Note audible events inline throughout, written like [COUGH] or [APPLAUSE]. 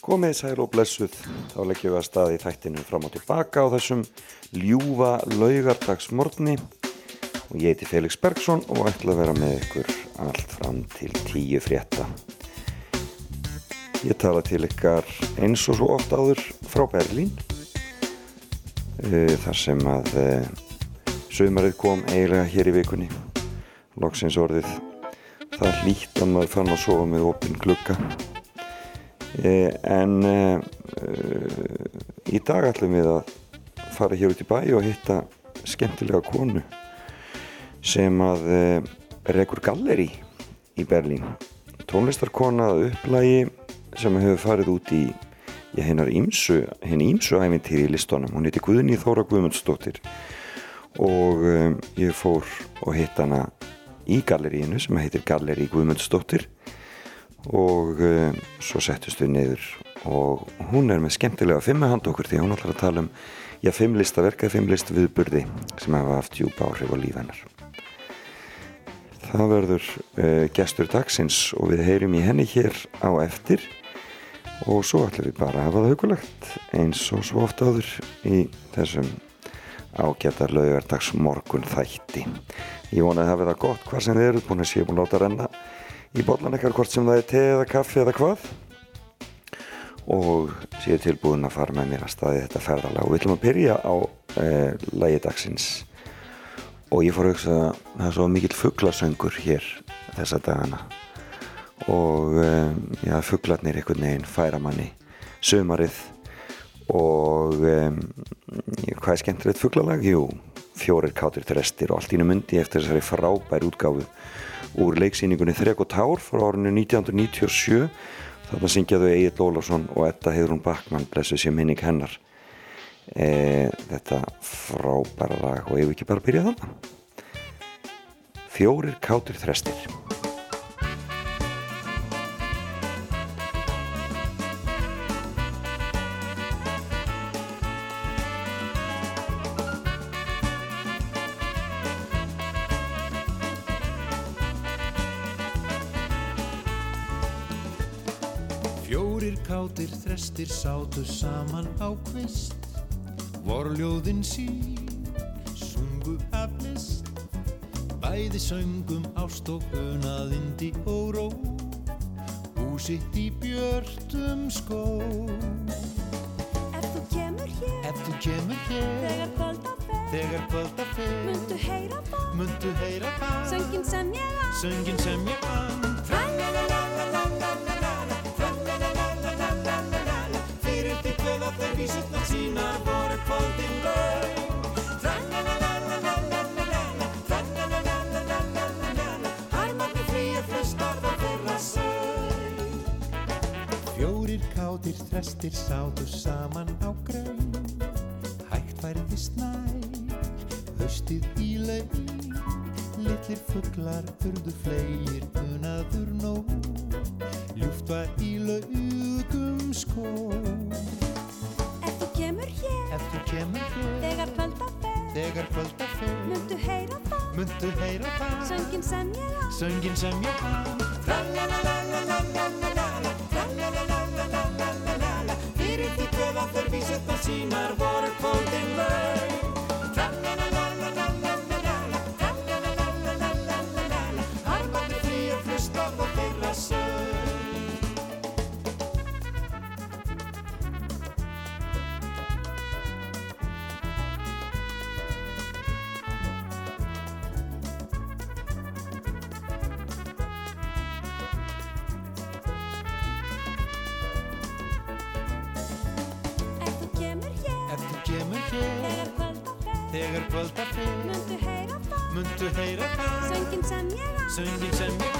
Komið sæl og blessuð, þá leggjum við að staði þættinu fram og tilbaka á þessum ljúfa laugardagsmorni og ég heiti Felix Bergsson og ætla að vera með ykkur allt fram til tíu frétta. Ég tala til ykkar eins og svo oft áður frá Berlín eh, þar sem að eh, sömarið kom eiginlega hér í vikunni. Loksins orðið það hlýtt að maður fann að sofa með opinn klukka Eh, en eh, í dag ætlum við að fara hér út í bæ og hitta skemmtilega konu sem að eh, rekur galleri í Berlín. Tónlistarkona upplægi sem hefur farið út í hennar ímsu æfintýri í listónum hún heiti Guðni Þóra Guðmundsdóttir og um, ég fór og hitt hana í galleríinu sem heitir Galleri Guðmundsdóttir og um, svo settust við niður og hún er með skemmtilega fimmahand okkur því hún ætlar að tala um já, fimmlista verkað, fimmlista viðburði sem hafa haft djúpa áhrif á lífennar það verður uh, gestur dagsins og við heyrum í henni hér á eftir. Og svo ætlum við bara að hafa það hugulegt eins og svo oft áður í þessum ágættar laugardags morgun þætti ég vonaði að það gott hvað sem þið eru búin að sé búin að láta renna í bollan ekkert hvort sem það er te eða kaffi eða hvað. Og séu tilbúin að fara með mér að staði þetta ferðalag. Og við ætlum að byrja á eh, lægi dagsins. Og ég fór að hugsa að það er svo mikill fugglasöngur hér þessa dagana. Og eh, já, fugglarnir einhvern veginn færa manni sömarið og eh, hvað er skemmtilegt fugglalag? Jú, fjórir kátir trestir og allt ína myndi eftir þessari frábær útgáfu úr leiksýningunni Þrek og Tár frá árinu 1997 þarna syngjaðu Egil Ólafsson og Edda Heidrún Backmann blessu sér minning hennar. E, þetta frábæra lag og vil ekki bara byrja þannig Fjórir kátir þrestir Kátir þrestir sátu saman á kvist. Vorljóðin sín sungu af list. Bæði söngum ást og unaðindi og ró Húsitt í björtum skó. Ef þú kemur hér, Ef þú kemur hér þegar kvölda fer, Þegar kvölda fer muntu heyra það, Muntu heyra það. Söngin sem ég á. Söngin sem ég vann þeir vísutnar sínar voru kvöldin laug Harmarnir flýja flustar það þeirra sög Fjórir kátir þrestir sátu saman á graun Hægt færðist nær, haustið í laug Litlir fuglar urðu fleir unaður nóg Söngin sem ég vann það, Muntu heyra það söngin sem ég á. Söngin sem ég vann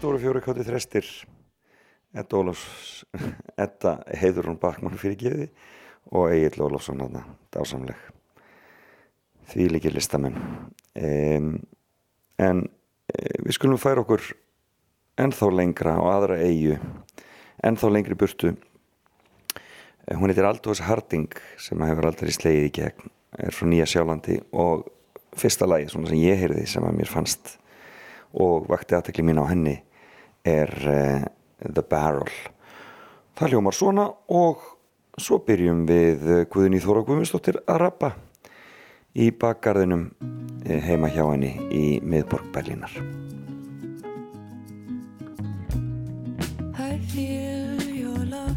þetta voru fjóri kátti þrestir. Edda Ólafs Edda Heiðurún Bakmann fyrir geði og Egil Ólafsson þarna, dásamleg. Því líkir listamenn. Um, en e, við skulum færa okkur ennþá lengra á aðra eigu ennþá lengri burtu. Eh, hún heitir Aldous Harding sem hefur aldrei slegið í gegn er frá Nýja Sjálandi og fyrsta lagi svona sem ég heyrði sem að mér fannst og vakti aðtekli mín á henni er uh, The Barrel það hljómar svona og svo byrjum við eh, Guðni Þóra Guðmundsdóttir að rappa í bakgarðinum eh, heima hjá henni í miðborg Berlínar I feel your love.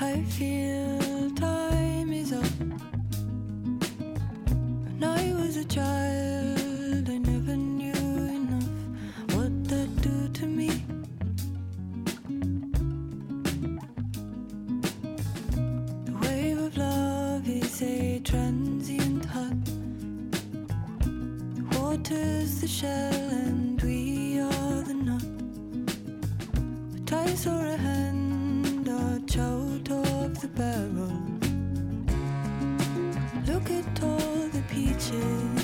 I feel time is up. When I was a child, a transient hug. The water's the shell and we are the nut. A ties or a hand arch out of the barrel. Look at all the peaches.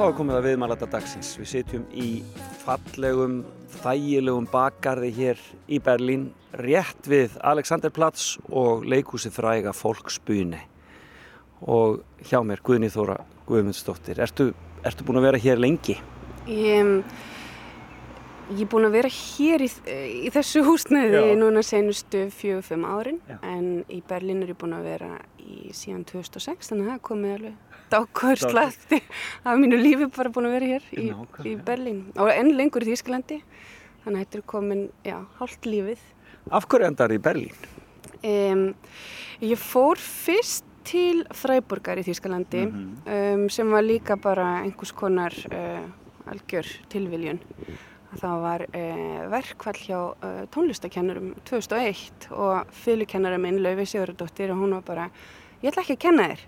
Þá er komið að viðmælata dagsins. Við sitjum í fallegum, þægilegum bakgarði hér í Berlín, rétt við Alexanderplatz og leikhúsið fræga Folksbühne. Og hjá mér Guðni Þóra Guðmundsdóttir. Ertu, ertu búin að vera hér lengi? Ég, ég er búin að vera hér í, í þessu húsnæði Já. núna senustu fjögur, fimm árin Já. en í Berlín er ég búin að vera í síðan 2006 þannig að það er komið alveg dákvör slatti af mínu lífi bara búin að vera hér í, Nákvæmlega. í Berlín og enn lengur í Þýskalandi þannig að þetta er komin, já, hálft lífið. Af hverju endar í Berlín? Um, ég fór fyrst til Freiburgar í Þýskalandi Mhm. um, sem var líka bara einhvers konar uh, algjör tilviljun. Það var uh, verkfall hjá uh, tónlistakennurum 2001 og fylgkennara minn, Laufi Sigurðardóttir, og hún var bara, ég ætla ekki að kenna þér,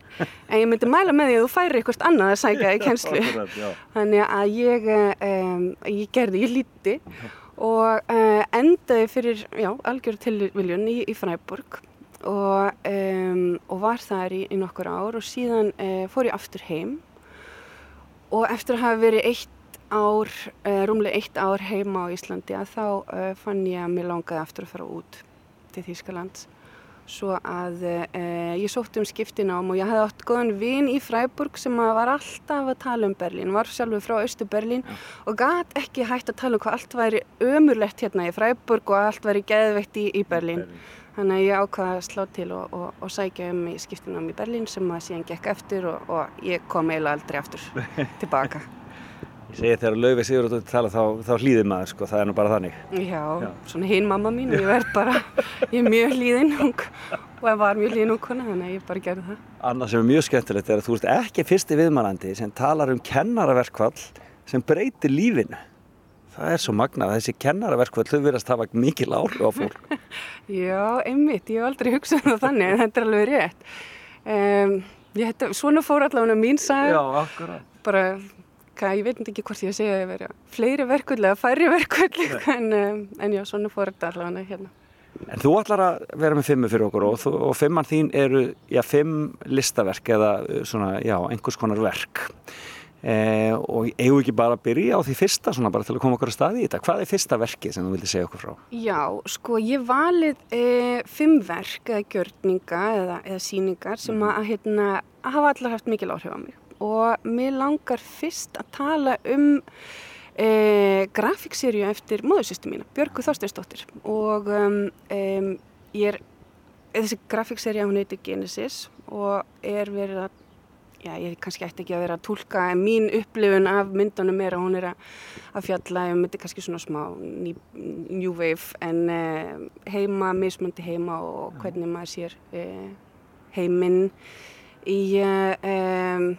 en ég myndi mæla með því að þú færi eitthvað annað að sækja í kennslu. Þannig að ég, um, ég gerði, ég líti og uh, endaði fyrir, já, algjör tilviljun í, í Fræburg og, um, og var þar í, í nokkur ár og síðan uh, fór ég aftur heim. Og eftir að hafa verið eitt ár, uh, rúmlega eitt ár heima á Íslandi að þá fann ég að mér langaði aftur að fara út til Þýskalands svo að uh, ég sótti um skiptinám og ég hefði átt góðan vin í Freiburg sem var alltaf að tala um Berlín, var sjálfur frá Östu Berlín og gat ekki hægt að tala um hvað allt væri ömurlegt hérna í Freiburg og allt væri geðveitt í, í Berlín. Þannig að ég ákvaði að slá til og, og, og sækja um í skiptinám í Berlín sem að síðan gekk eftir og, og ég kom eiginlega aldrei aftur [LAUGHS] tilbaka. Ég segi þegar Laufi Sigurðardóttir tala þá, þá hlýðir maður sko, það er nú bara þannig. Já, Já. svona hinn mamma mín, ég verð bara, ég er mjög hlýðin og ég var mjög hlýðin og kona, þannig að ég bara gerði það. Annað sem er mjög skemmtilegt er að þú ert ekki fyrsti viðmælandi sem talar um kennaraverkvall sem breytir lífinu. Það er svo magnað, þessi kennaraverkvall þau verðast hafa mikil áhrif á fólk. [LAUGHS] Já, einmitt, ég hef aldrei hugsað um það þannig, en þetta er alveg rétt. Um, ég, þetta, svona fór allavega mín akkurat. bara, hvað, ég veit ekki hvort ég segja að ég verið fleiri verkvöld eða færri verkvöld, [LAUGHS] en, um, en já, svona fór þetta allavega hérna. En þú ætlar að vera með fimmu fyrir okkur og, þú, og fimman þín eru, já, fimm listaverk eða uh, svona, já, einhvers konar verk. Eh, og eigum við ekki bara að byrja á því fyrsta svona bara til að koma okkur að staði í þetta. Hvað er fyrsta verkið sem þú vildi segja okkur frá? Já, sko, ég valið e, fimm verk eða gjörninga eða, eða síningar sem að, hérna, hafa allar haft mikil áhrif á mig. Og mér langar fyrst að tala um e, grafíkserju eftir móðursýstu mína, Björgu Þorsteinsdóttir. Og um, ég er, þessi grafíkserja hún heitir Genesis og er verið að já, ég kannski ætti ekki að vera að tólka en mín upplifun af myndunum er að hún er að, fjalla um, þetta er kannski svona smá ný, new wave en uh, heima, mismöndi heima og hvernig maður sér uh, heiminn í, um,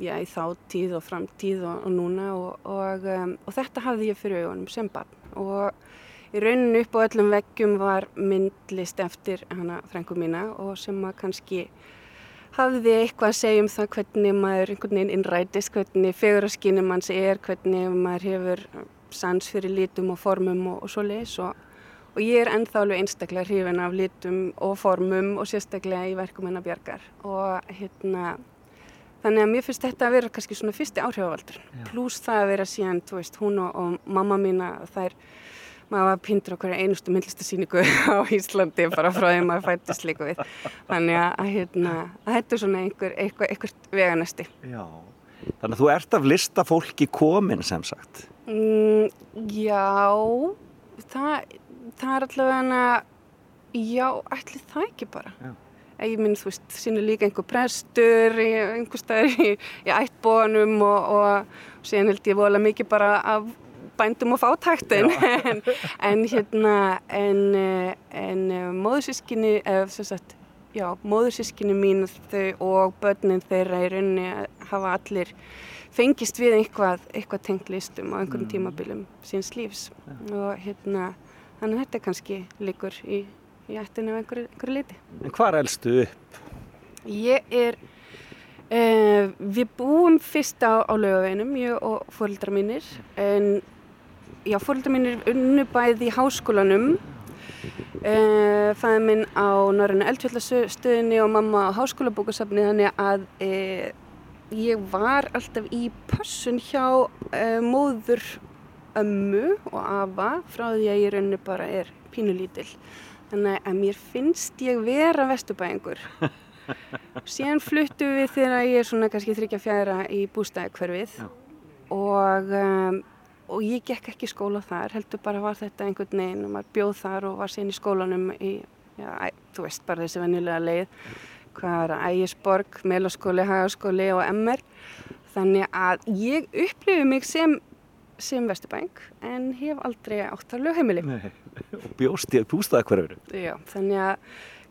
já, í þáttíð og framtíð og, og núna og, og, um, og þetta hafði ég fyrir augunum sem barn. Og í rauninu upp á öllum veggjum var myndlist eftir hana frængu mína og sem að kannski hafði eitthvað að segja um það hvernig maður einhvern veginn innrætist, hvernig fegurarskynum manns er, hvernig maður hefur sans fyrir litum og formum og, og svo leis og, og ég er ennþá alveg einstaklega hrifin af litum og formum og sérstaklega í verkum hennar bjargar og hérna þannig að mér finnst þetta að vera kannski svona fyrsti áhrifavaldur pluss það að vera síðan, þú veist, hún og, og mamma mína þær maður var pindur okkur einustu myndlistasýningu [LAUGHS] á Íslandi bara frá því maður fættist líka við þannig að, að, hérna, að þetta er svona einhver, einhver, einhver veganesti Já. Þannig að þú ert af listafólki komin sem sagt. mm, Já það, það er allavega já, ætli það ekki bara Já. Ég minn, þú veist, sínu líka einhver prestur einhver staðar í, í ættbónum og, og síðan held ég vola mikið bara af bændum og fátæktin [LAUGHS] en, en hérna en, eh, en móðursískinni eða sem sagt, já, móðursískinni mín þau og börnin þeirra í rauninni hafa allir fengist við eitthvað, eitthvað tengt listum á einhverjum tímabilum síns lífs. Og hérna þannig að þetta kannski líkur í, í ættinu af einhverju, einhverju liti. En hvar elstu upp? Ég er, uh, við búum fyrst á, á laugaveginum, ég og fóröldra mínir, en já, fóröldra mínir unnu bæði í háskólanum, uh, fæði minn á Norræna eldfjallastöðinni og mamma á háskólabókasafni, þannig að uh, ég var alltaf í pössun hjá móður ömmu og afa frá því að ég rauninu bara er pínulítill. Þannig að mér finnst ég vera vesturbæðingur. [LAUGHS] Síðan fluttu við þegar ég er svona kannski þryggja fjæra í bústæðakverfið og, um, og ég gekk ekki skóla þar, heldur bara var þetta einhvern veginn og maður bjóð þar og var síðan í skólanum í, já, æ, þú veist bara þessi venjulega leið, hvað er það, Ægisborg, Melaskóli, Hagaskóli og MR. Þannig að ég upplifi mig sem, sem vesturbæðing en hef aldrei átt að lögheimili. Nei. Og bjóst í bústaðakverfinu. Já, þannig að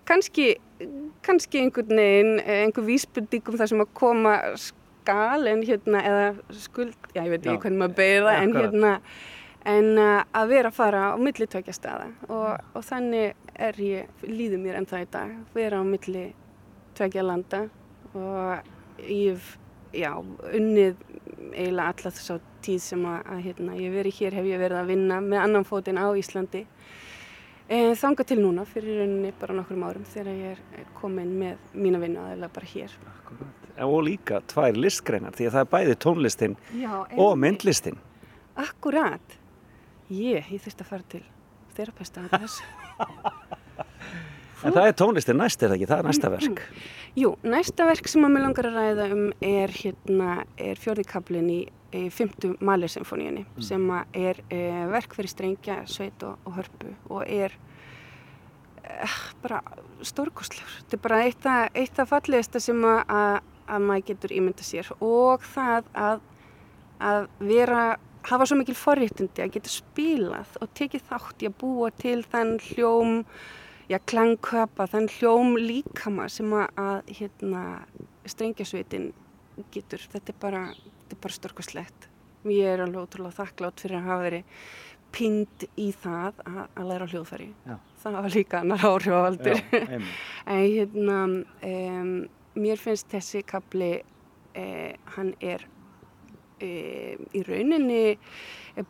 kannski, kannski einhvern veginn, eh, einhver vísbundingum þar sem að koma skal en hérna, eða skuld, já ég veit ekki hvernig maður beigir það, en hérna, en uh, að vera að fara á milli tvekja staða og, og þannig er ég, líður mér enn það í dag, vera á milli tvekja landa og ég já, unnið eiginlega alla þess á tíð sem að, að hérna, ég verið hér, hef ég verið að vinna með annan fótinn á Íslandi. E, þanga til núna, fyrir rauninni bara nokkrum árum þegar ég er komin með mína vinnu aðeins bara hér. Og líka tvær listgreinar, því að það er bæði tónlistin Já, og myndlistin. Akkurat. Ég, ég þurfti að fara til þerapesta að þessu. [LAUGHS] En það er tónlistin næst, er það ekki? Það er næsta verk. Jú, næsta verk sem að mér langar að ræða um er hérna, er fjórðikablin í, í fymtu Malir-symfóníunni sem að er e, verk fyrir strengja, sveit og, og hörpu og er e, bara stórkostlegur. Þetta er bara eitt af, eitt af fallegasta sem að, að, að maður getur ímynda sér og það að, að vera, hafa svo mikil forréttindi að geta spilað og tekið þátt í að búa til þann hljóm já, klangköpa, þann hljóm líkama sem að, hérna, strengjasveitin getur. Þetta er bara, bara storkoslegt. Ég er alveg ótrúlega þakklátt fyrir að hafa verið pind í það að, að læra hljóðfæri. Já. Það var líka annar áhrifavaldur. [LAUGHS] en hérna, um, mér finnst þessi kapli, eh, hann er eh, í rauninni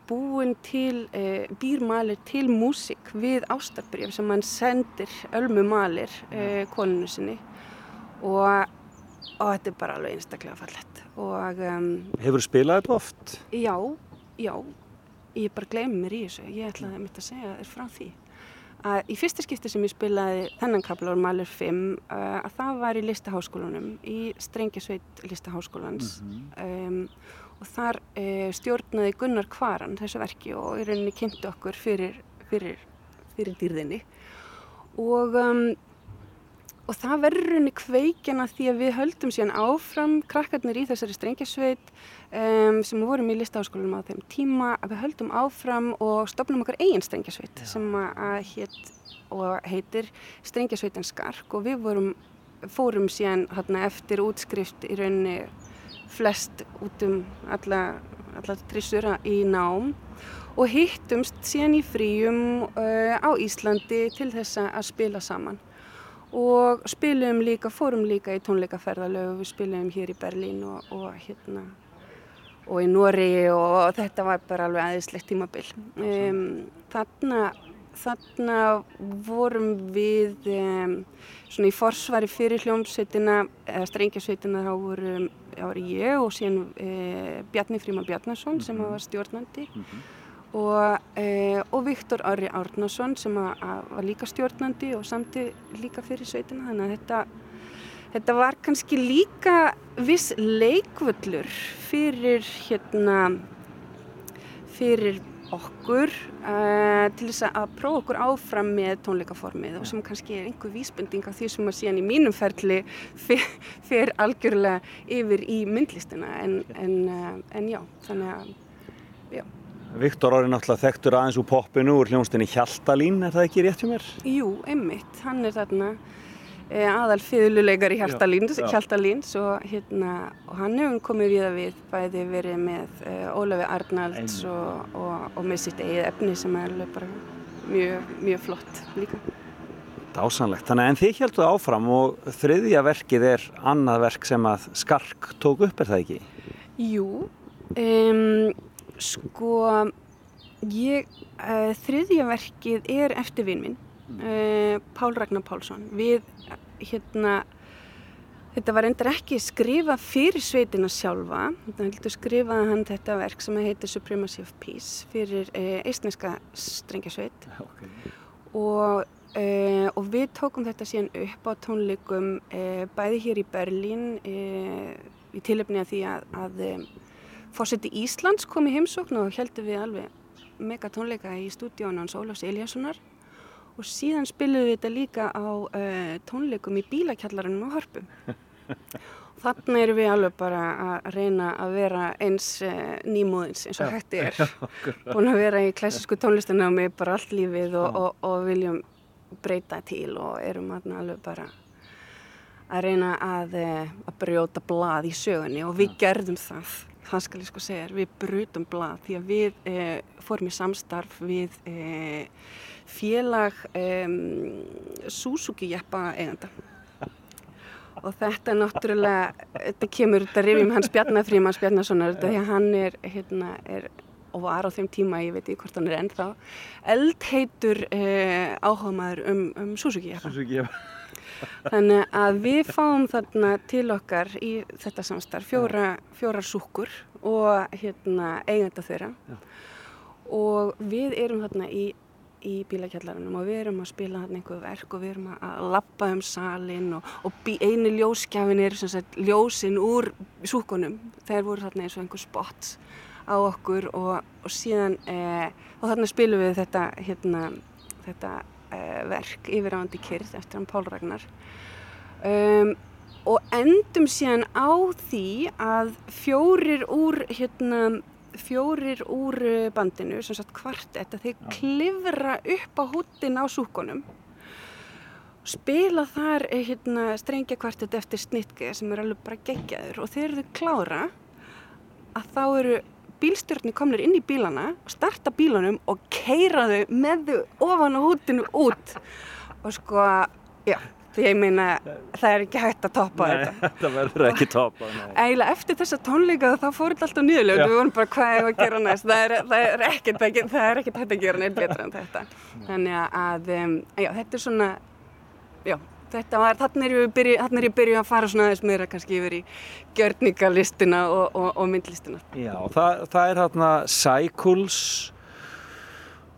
búin til, eh, býr malir til músík við ástarbrjöf sem hann sendir Ölmu malir eh, konunu sinni. Og, og þetta er bara alveg einstaklega fallett og um, Hefur spilað þetta oft? já, já, ég bara gleymi mér í þessu, ég ætlaði mitt að segja þér frá því. Að í fyrsta skipti sem ég spilaði þennan kapla úr Malur 5 uh, að það var í listaháskólanum í Strengjasveit listaháskólans. Um, og þar uh, stjórnaði Gunnar Kvaran þessu verki og í rauninni kynnti okkur fyrir, fyrir, fyrir dýrðinni. Og um, og það verður rauninni kveikjana því að við höldum síðan áfram krakkarnir í þessari strengjasveit um, sem vorum í listaháskólanum á þeim tíma að við höldum áfram og stopnum okkar eigin strengjasveit sem að, hétt og heitir strengjasveitin Skark og við vorum, fórum síðan hérna, eftir útskrift í rauninni flest út um alla, alla trissura í nám og hittumst síðan í fríum uh, á Íslandi til þess að spila saman og spilum líka, fórum líka í tónleikaferðalögu, við spilum hér í Berlín og, og hérna og í Noregi og þetta var bara alveg aðeinslegt tímabil. Um, þarna, þarna vorum við um, svona í forsvari fyrir hljómsveitina, eða strengjasveitina þá voru, voru ég og síðan uh, Bjarni Fríman Bjarnason sem var stjórnandi. Og, uh, og Viktor Orri Árnason sem að, að var líka stjórnandi og samti líka fyrir sveitina. Þannig að þetta, þetta var kannski líka viss leikvöllur fyrir hérna fyrir okkur uh, til þess að prófa okkur áfram með tónleikaformið og sem kannski er einhver vísbending af því sem að síðan í mínum ferli fer, fer algjörlega yfir í myndlistina en, en, uh, en já, þannig að já. Viktor Orri náttúrulega þekktur aðeins úr poppinu úr hljónstinni Hjaltalín, er það ekki rétt hjá mér? Jú, einmitt, hann er þarna aðal fiðluleikar í Hjaltalíns. Hjaltalíns og, hérna, og hann hefur komið við að við bæði verið með e, Ólafi Arnalds og, og, og með sitt eigið efni sem er alveg bara mjög, mjög flott líka. Dásanlegt. Þannig en þið heldur áfram og þriðja verkið er annað verk sem að Skark tók upp, er það ekki? Jú, um, sko ég, uh, þriðja verkið er eftir vinn minn, uh, Pál Ragnar Pálsson. Við, hérna, þetta var endur ekki skrifað fyrir sveitina sjálfa, þetta heldur skrifaði hann þetta verk sem heitir Supremacy of Peace fyrir uh, eistneska strengjasveit Okay. og, uh, og við tókum þetta síðan upp á tónleikum bæði hér í Berlín í tilöfni að því að, að fórseti Íslands kom í heimsókn og heldum við alveg mega tónleika í stúdíónu hans Ólafs Eliassonar og síðan spilum við þetta líka á uh, tónleikum í bílakjallarinn á Hörpum. [LAUGHS] Þannig erum við alveg bara að reyna að vera eins uh, nýmóðins eins og hægt er. Búin að vera í klassísku tónlistanámi bara allt lífið og, og, og viljum breyta til og erum alveg bara að reyna að, eh, að brjóta blað í sögunni og við gerðum það. Það skal ég sko segja, við brutum blað því að við eh, fórum í samstarf við eh, félag eh, Suzuki jeppa eiganda. Og þetta er náttúrulega, þetta kemur, þetta rifjum hans Bjarnafríman Bjarnasonar, þetta því að hann er, hérna, er og var á þeim tíma, ég veit ekki hvort hann er ennþá, eldheitur eh, áhugamaður um, um Suzuki jeppa. Suzuki, Þannig að við fáum þarna til okkar í þetta samstarf fjóra, fjórar súkkur og hérna eigenda þeirra. Og við erum þarna í, í bílakjallarunum og við erum að spila þarna einhver verk og við erum að- lappa um salin og, og bí, einu ljósgjafin er sagt ljósin úr súkkunum þeir voru þarna eins og einhver spots á okkur og, og síðan eh, og þarna spilum við þetta hérna, þetta eh, verk yfiráðandi kyrð eftir hann Pál Ragnar. Um, og endum síðan á því að fjórir úr hérna, fjórir úr eh, bandinu sem sagt kvartett að þeir klifra upp á húttin á súkonum spila þar eh, hérna, strengja kvartett eftir snittgeð sem er alveg bara geggjaður og þeir eru klára að þá eru bílstjórnir komnir inn í bílana og starta bílanum og keira þau með þau ofan á hútinu út. Og sko, já, ég meina það er ekki hægt að toppa Nei, þetta [LAUGHS] þetta verður ekki topa. eiginlega eftir þessa tónleika þá fór þetta alltaf niðurlega við vorum bara hvað er að gera næst það er, það er ekkert það er ekkert hægt að gera neitt betra en þetta þannig að um, já, þetta er svona já, þetta var, þannig er er ég byrjuð að fara svona aðeins meira kannski yfir í gjörningalistina og, og, og myndlistina Já, það, það er þarna Cycles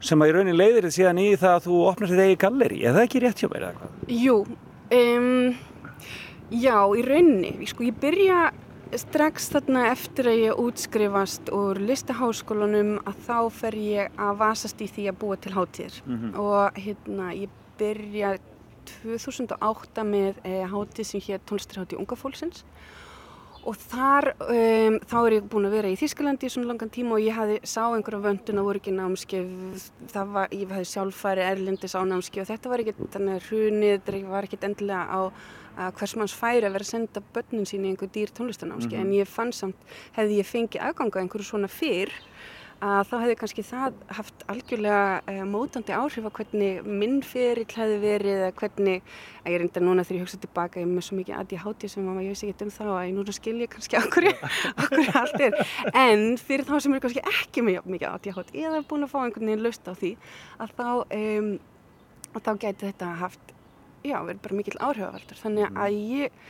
sem að í raunin leiðir þið síðan í það að þú opnar þið eigi galleri. Er það ekki rétt hjá mér eða hvað? Jú, um, já, í rauninni, sko, ég byrja strax þarna eftir að ég útskrifast úr listaháskólanum að þá fer ég að vasast í því að búa til hátíðir. Og hérna, ég byrja 2008 með eh, hátíð sem hér tónlistarhátíð unga fólksins og þar, um, þá er ég búin að vera í Þískalandi í svona langan tíma og ég hafði sá einhverja vöndun að voru ekki námskeið, það var, ég hafði sjálffæri erlendis á námskeið og þetta var ekki þannig að hrunið, þetta var ekki endilega á að hvers manns færi að vera að senda börnin sín í einhver dýr tónlistanámskeið en ég fann samt, hefði ég fengið aðganga einhverju svona fyrr að þá hefði kannski það haft algjörlega uh, mótandi áhrif á hvernig minn ferill hefði verið eða hvernig, að ég reynda núna þegar ég hugsa tilbaka, ég er með svo mikið ADHD sem að ég veist ekki um þá að ég núna skil ég kannski okkur, okkur allt er. En fyrir þá sem eru kannski ekki með mikið ADHD eða búin að fá einhvern veginn löst á því að þá, um, að þá gæti þetta haft, já, verið bara mikill áhrifavaldur. Þannig að ég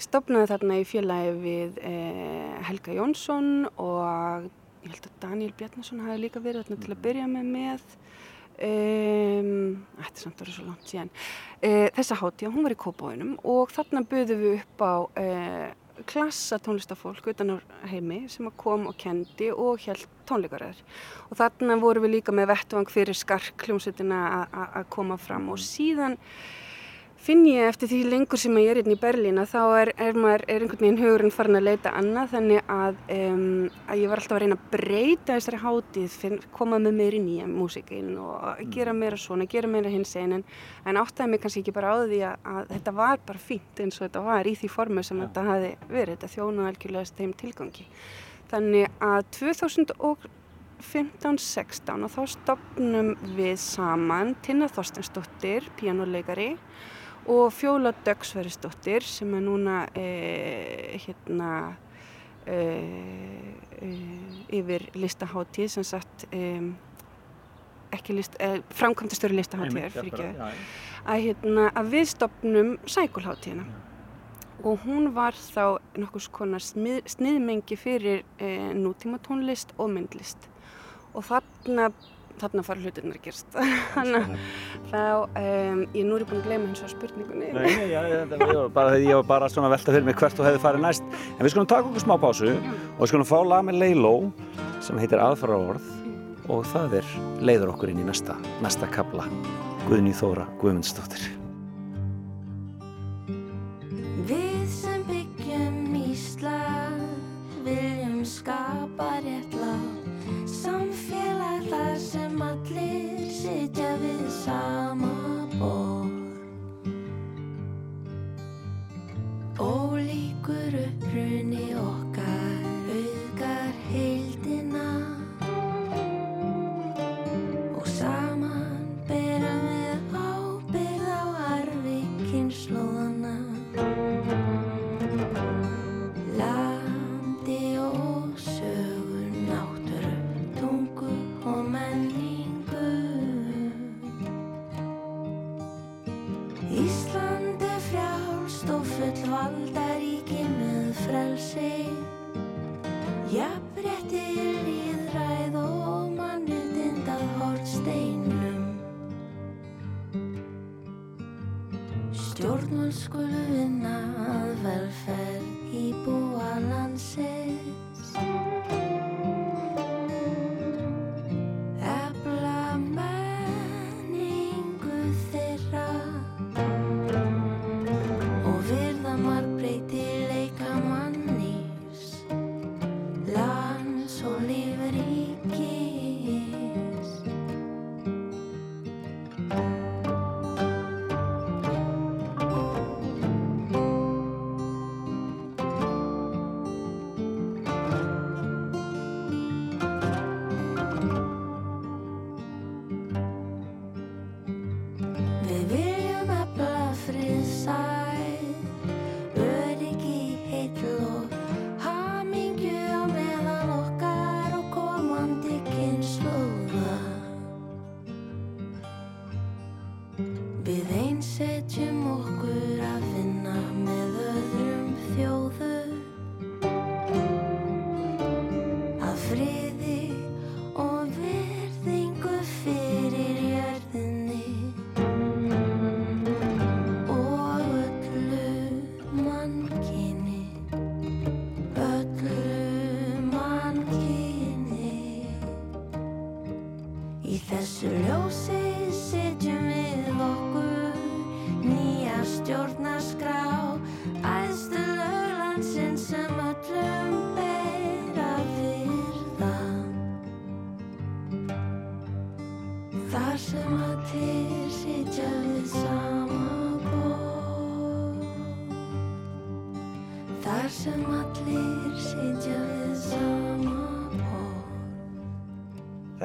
stopnaði þarna í félagi við eh, Helga Jónsson og ég held að Daniel Bjarnason hafi líka verið þarna til að byrja með með. Þetta er samt að vera svo langt síðan. Uh, þessa hátíða, hún var í Kópavóinum og þarna buðum við upp á uh, klassa tónlistafólk utan á heimi sem kom og kendi og held tónleikaræður. Og þarna vorum við líka með vettvang fyrir skark hljómsveitina að koma fram og síðan finn ég eftir því lengur sem ég er inn í Berlín að þá er, er, maður, er einhvern veginn hugurinn farin að leita annað þannig að, um, að ég var alltaf að reyna að breyta þessari hátíð, finn, koma með meir inn í músikinn og gera meira svona, gera meira hins einn en, áttaði mig kannski ekki bara á því að, að þetta var bara fínt eins og þetta var í því formu sem þetta hafi verið, þetta þjónu algjörlega þeim tilgangi. Þannig að 2015-16 og þá stopnum við saman Tinna Þorstensdóttir, píjánuleikari og Fjóla Dögsverðisdóttir sem er núna e, hérna e, e, yfir listaháttíð sem sagt e, ekki list, e, framkvæmdastöru listaháttíðar fyrir ekki að, hérna, að við stopnum sækulháttíðina og hún var þá nokkus konar smið, sniðmengi fyrir e, nútíma tónlist og myndlist. Og þarna þarna fara hlutirnar að gerast þannig að þá um, ég nú er búin að gleyma hins vegar spurningunni Nei, nei, já, ég var bara, ég var bara svona velta fyrir mig hvert þú hefði farið næst. En við skulum taka okkur smá pásu og við skulum fá lag með Leiló sem heitir Aðfara orð og það er leiður okkur inn í næsta, næsta kabla. Guðný Þóra Guðmundsdóttir. Sem allir sitja við sama borð. Líkur upp hruni okkar auðgar heildina frelsi. Jafnrétti líðræð og mannutindað hortsteinum Stjórnvöld skulu vinna að velferð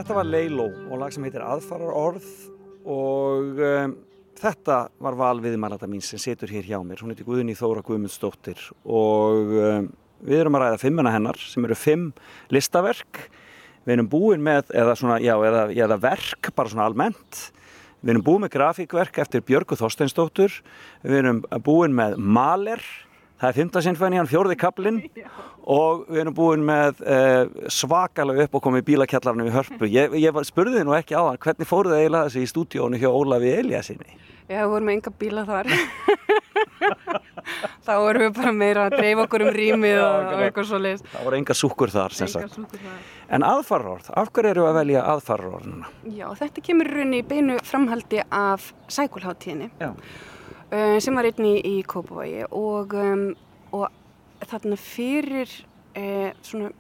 Þetta var Leiló og lag sem heitir Aðfarar orð og um, þetta var val viðmælata mín sem situr hér hjá mér. Hún heitir Guðni Þóra Guðmundsdóttir og um, við erum að ræða fimmuna hennar sem eru fimm listaverk. Við erum búin með, eða svona, já, eða, eða verk, bara svona almennt. Við erum búin með grafíkverk eftir Björgu Þorsteinsdóttur. Við erum búin með Maler, það er 15. sinfæniðan, fjórði kaplinn [LAUGHS] og við erum búin með uh, svakalega upp og komið bílakjallarnum í hörpu. Ég, ég spurði þið nú ekki á hann, hvernig fóruð þið eiginlega þessi í stúdíónu hjá Ólafi Eliassinni? Já, við vorum með enga bíla þar. [LAUGHS] Þá vorum við bara meira að dreifa okkur um rýmið og, og eitthvað svo leiðis. Það voru enga súkur þar, sem sagt. súkur þar. En aðfarrorð, af hverju eru að velja aðfarrorð núna? Já, þetta kemur rauninni í beinu framhaldi af sækulháttíðinni Já. Uh, sem var einni í Kópavogi og, um, og þarna fyrir uh, svona,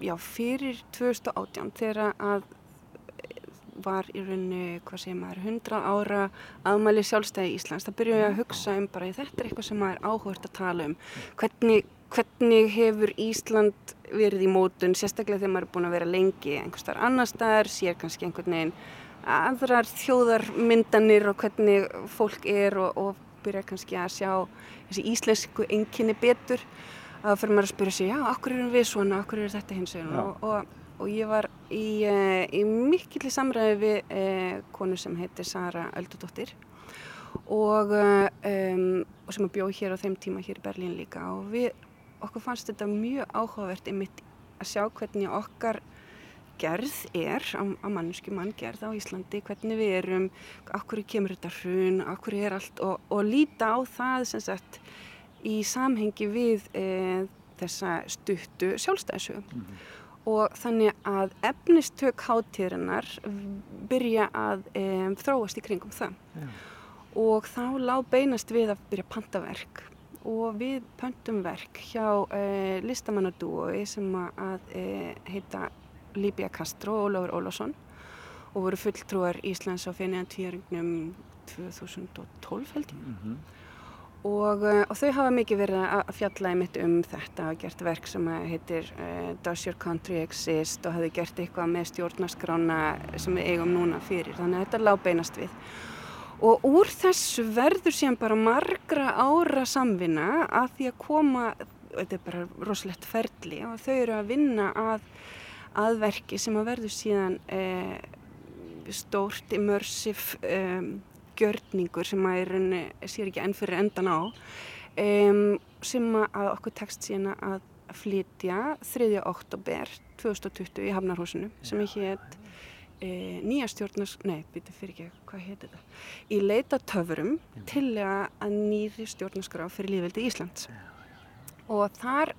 já, fyrir 2018 þegar að eh, var í rauninni, hvað segir maður, 100 ára aðmæli sjálfstæði Íslands. Það byrjuði að hugsa um bara, þetta er eitthvað sem maður áhugast að tala um. Hvernig, hvernig hefur Ísland verið í mótun, sérstaklega þegar maður er búin að vera lengi einhvers staðar annar staðar, sér kannski einhvern veginn aðrar þjóðarmyndanir og hvernig fólk er og, og byrja kannski að sjá þessi íslensku enginni betur að fyrir maður að spyrja sig, já, okkur erum við svona, okkur er þetta hins vegar? Og, og, og ég var í, uh, í mikilli samræði við uh, konu sem heitir Sara Öldudóttir og, uh, um, og sem bjóð hér á þeim tíma hér í Berlín líka og við, okkur fannst þetta mjög áhugavert einmitt að sjá hvernig okkar gerð er á, á mannsku manngerð á Íslandi, hvernig við erum, okkur kemur þetta hrun, okkur er allt og, og líta á það sem sagt í samhengi við e, þessa stuttu sjálfstæðisögu. Og þannig að efnistök hátíðarinnar byrja að e, þróast í kringum það. Og þá lág beinast við að byrja pantaverk og við pöntum verk hjá e, listamannadúi sem að e, heita Líbia Castro og Ólafur Ólafsson og voru fulltrúar Íslands á fenniðan tvíringnum 2012 held ég. Og, uh, og þau hafa mikið verið að fjalla einmitt um þetta og gert verk sem að heitir uh, Does Your Country Exist og hafi gert eitthvað með stjórnarskrána sem við eigum núna fyrir. Þannig að þetta lág beinast við. Og úr þessu verður síðan bara margra ára samvinna að því að koma, þetta er bara rosalegt ferli og þau eru að vinna að, að verki sem að verður síðan eh, stórt immersive um, gjörningur sem að í rauninni sér ekki enn fyrir endan á um, sem að okkur tekst síðan að flytja 3. oktober 2020 í Hafnarhúsinu sem er hétt e, nýja stjórnars, nei, býta fyrir ekki, hvað heitir þetta? Í leita töfurum til að nýri stjórnarskrá fyrir lífveldi Íslands. Og þar,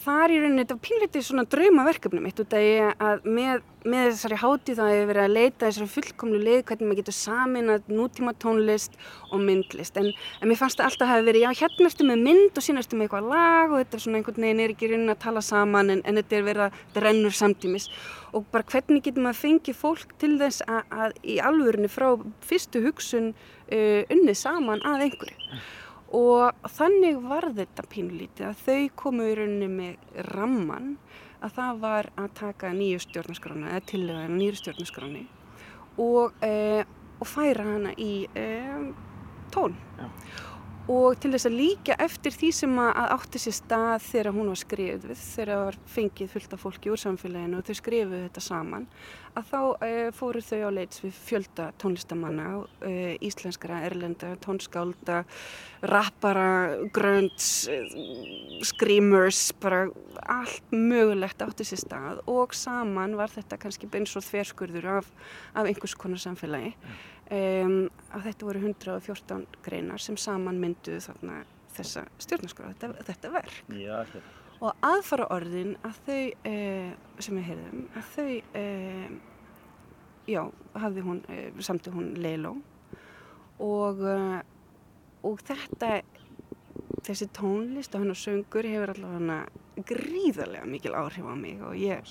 þar í rauninni, þetta var pínleitið svona draumaverkefni mitt út af því að með, með þessari hátíð þá hefur verið að leita þessari fullkomlu leið hvernig maður getur saminað nútíma tónlist og myndlist. En, en mér fannst það alltaf að hafa verið, já, hérna ertu með mynd og sína ertu með eitthvað lag og þetta er svona einhvern veginn er ekki í rauninni að tala saman en, en þetta er verið að þetta rennur samtímis og bara hvernig getur maður fengið fólk til þess að, að í alvörunni frá fyrstu hugsun uh, unnið saman að einhverju og þannig var þetta pínlítið að þau komu í rauninni með ramman að það var að taka nýju stjórnarskrána eða tillega nýju stjórnarskráni og, uh, og færa hana í uh, tón Já. Og til þess að líka eftir því sem að átti sér stað þegar hún var skrifuð, þegar það var fengið fullt af fólki úr samfélaginu og þau skrifuðu þetta saman, að þá uh, fóru þau á leits við fjölda tónlistamanna, uh, íslenskara, erlenda, tónskálda, rappara, grönts, uh, screamers, bara allt mögulegt átti sér stað og saman var þetta kannski eins og þverskurður af, af einhvers konar samfélagi. Um, að þetta voru 114 greinar sem saman mynduðu þarna þessa stjórnarskóra, þetta, þetta verk. Já, þetta. Og aðfara orðin að þau, eh, sem við heyrðum, að þau, eh, já, hafði hún, eh, samti hún Leiló og, eh, og þetta, þessi tónlist og hennar söngur hefur allavega gríðarlega mikil áhrif á mig og ég,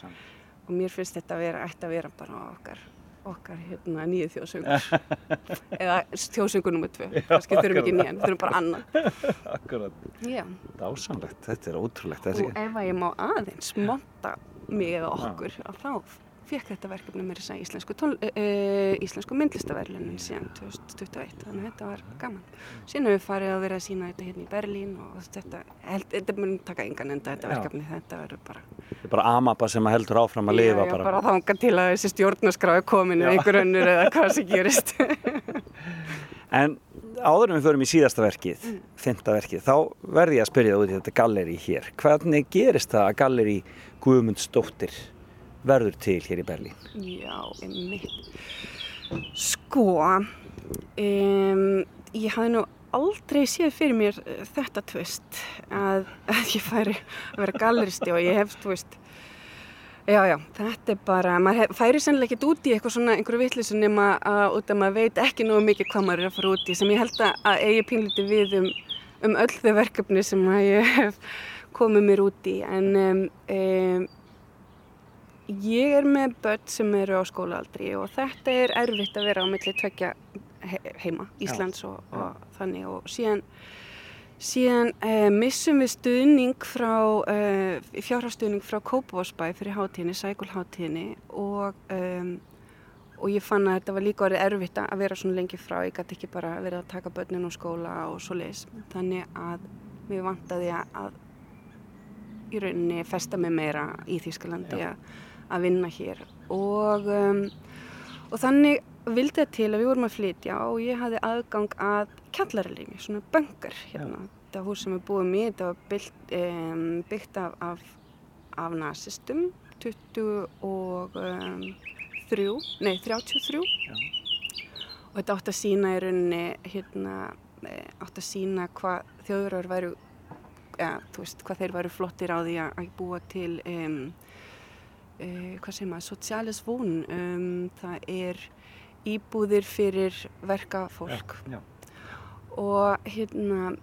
og mér finnst þetta að vera, ætti að vera bara okkar okkar hérna nýju þjóðsöngur [LAUGHS] eða þjóðsöngur nummið tvö. Kannski þurfum ekki nýjan, þurfum bara annan. [LAUGHS] Akkurat. Já, Dásamlegt, þetta er ótrúlegt. og ef að ég má aðeins monta mig eða okkur að þá fekk þetta verkefni með þess að íslensku, uh, íslensku myndlistaverlunin síðan 2021, þannig að þetta var gaman. Síðan hefur við farið að vera að sína þetta hérna í Berlín og þetta, held, þetta mun taka engan enda þetta Já. verkefni, þetta verður bara, þetta er bara amaba sem heldur áfram að lifa já, já, bara. bara þanga til að þessi stjórnarskráði komin eða einhver önnur eða hvað sem [LAUGHS] gerist. En áður en við förum í síðasta verkið, Mm. fymta verkið, þá verði ég að spyrja það út í þetta galleri hér. Hvernig gerist það að galleri Guðmundsdóttir verður til hér í Berlín? Já, einmitt. Sko, um, ég hafði nú aldrei séð fyrir mér eh, þetta tvist að, [LAUGHS] að ég færi að vera galleristi og ég hef, þú veist, já, já, þetta er bara, maður hef, færi sennilega ekkert út í eitthvað svona einhverju vitleysu nema að út að maður veit ekki nógu mikið hvað maður er að fara út í sem ég held að, eigi pínliti við um, um öll þau verkefni sem ég hef komið mér út í en um, um, Ég er með börn sem eru á skólaaldri og þetta er erfitt að vera á milli tvekja he- heima, Íslands og, og þannig. Og síðan, síðan eh, missum við stuðning frá, eh, fjárhastuðning frá Kópavósbæ fyrir hátíðinni, sækulhátíðinni og, um, og ég fann að þetta var líka orðið erfitt að vera svona lengi frá, ég gæti ekki bara verið að taka börnin á skóla og svo leis, þannig að mér vantaði að, að í rauninni festa mig meira í Þýskalandi að að vinna hér. Og, um, og þannig vildi það til að við vorum að flytja og ég hafði aðgang að kjallaralími, svona böngar hérna. Þetta hús sem við búum í, þetta var byggt, um, byggt af, af, af nazistum 20 og um, þrjú, nei 33 og þetta átt að sína í rauninni hérna, eh, átt að sína hvað þjóðurar væru ja, þú veist, hvað þeir væru flottir á því að, búa til um, hvað segir maður, socialis von um, það er íbúðir fyrir verkafólk. Já. og hérna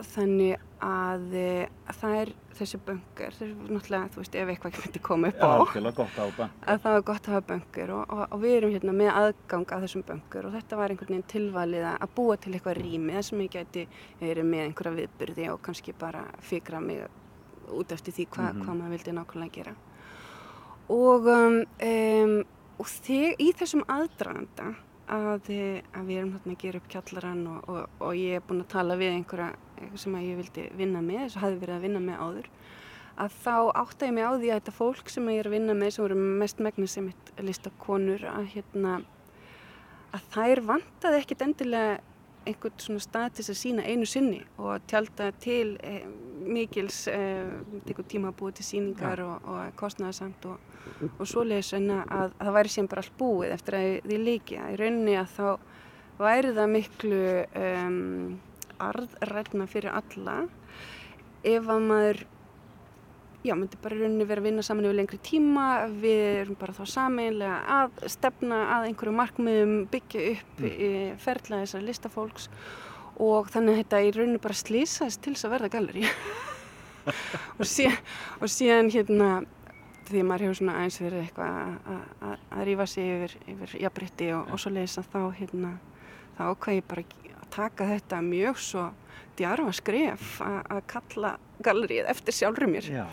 þannig að e, það er þessi böngar, það er náttúrulega, þú veist, ef eitthvað myndi koma upp á, gott á að það er gott að hafa böngur og, og, og við erum hérna með aðgang að þessum böngur og þetta var einhvern veginn tilvalið að búa til eitthvað rými þar sem ég gæti verið með einhverja viðburði og kannski bara fikra mig út eftir því hva, hvað maður vildi nákvæmlega gera. Og, um, um, og þeg, í þessum aðdraganda að, eh, að við erum hérna að gera upp kjallarann og, og, og ég er búin að tala við einhverja einhver sem ég vildi vinna með, þess að hafi verið að vinna með áður, að þá átta ég mig á því að þetta fólk sem ég er að vinna með sem voru mest megnis sem listakonur að hérna að þær vantaði ekkit endilega einhvern svona stað til þess að sína einu sinni og tjálta til eh, mikils eh, tíma að búa til síningar og, og kostnæðasamt og, og svoleiðis en að, að það væri sem bara allt búið eftir að því líki að í rauninni að þá væri það miklu um, arðrætna fyrir alla ef að maður já, myndi bara í rauninni vera að vinna saman yfir lengri tíma, við erum bara þá sameinlega að stefna að einhverju markmiðum, byggja upp mm. ferðlega þessar listafólks og þannig að þetta í rauninni bara slýsast til þess að verða galleri [LAUGHS] og, síðan, og síðan hérna því maður hefur svona aðeins verið eitthvað að- rífa sig yfir, yfir jafnbrytti og, og svo leiðis að þá hérna þá ákvað ég bara að taka þetta mjög svo djarfa skref að kalla gallerið eftir sjálfur mér. Já,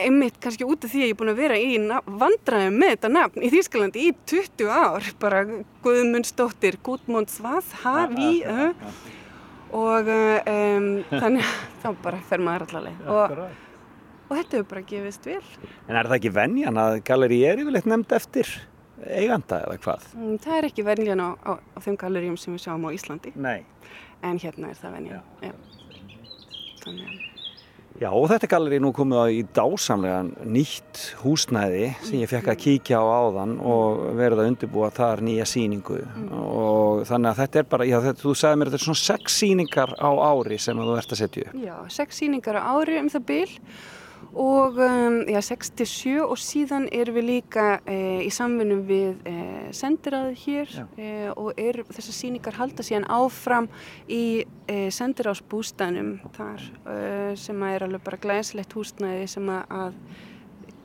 einmitt kannski út af því að ég er búin að vera í vandræðum með þetta nafn í Þýskalandi í 20 ár. Bara Guðmundsdóttir, Gudmund Svað, Havi og um, þannig [LAUGHS] þá bara fer maður allaveg og. Og þetta hefur bara gefist vel En er það ekki venjan að galleri er yfirleitt nefnd eftir eiganda eða hvað? Mm, það er ekki venjan á, á, á þeim galleríum sem við sjáum á Íslandi Nei. en hérna er það venjan Já. að Já, og þetta galleri er nú komið á í dásamlegan nýtt húsnæði sem ég fekk að kíkja á áðan og verið að undirbúa þar nýja síningu og þannig að þetta er bara, já, þetta, þú sagði mér þetta er svona sex síningar á ári sem þú ert að setja upp. Já, sex síningar á ári um það bil og um, já, 67 og síðan erum við líka e, í samvinnum við e, sendiráðu hér e, og er, þessar síningar halda síðan áfram í e, sendiráðsbústænum þar e, sem er alveg bara glæsilegt húsnæði sem að,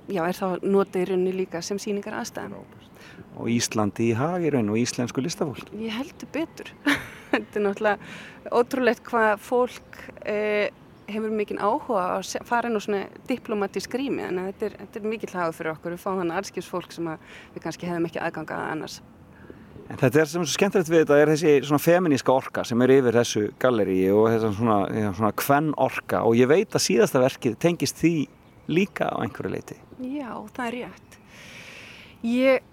já, er þá notið í rauninni líka sem síningar aðstæðan. Og Íslandi í hag í raun og íslensku listafólk. Ég heldur betur. [LAUGHS] Þetta er náttúrulega ótrúlegt hvað fólk eh, hefur mikinn áhuga á að fara inn á svona diplomatísk rými en þetta er, þetta er mikill hafa fyrir okkur. Við fáum þannig allskips fólk sem að við kannski hefðum ekki aðgangað annars. En þetta er sem er svo skemmtilegt við þetta er þessi svona feminíska orka sem er yfir þessu galleri og þessi svona, já, svona kvenn orka og ég veit að síðasta verkið tengist því líka á einhverju leiti. Já, það er rétt. Ég,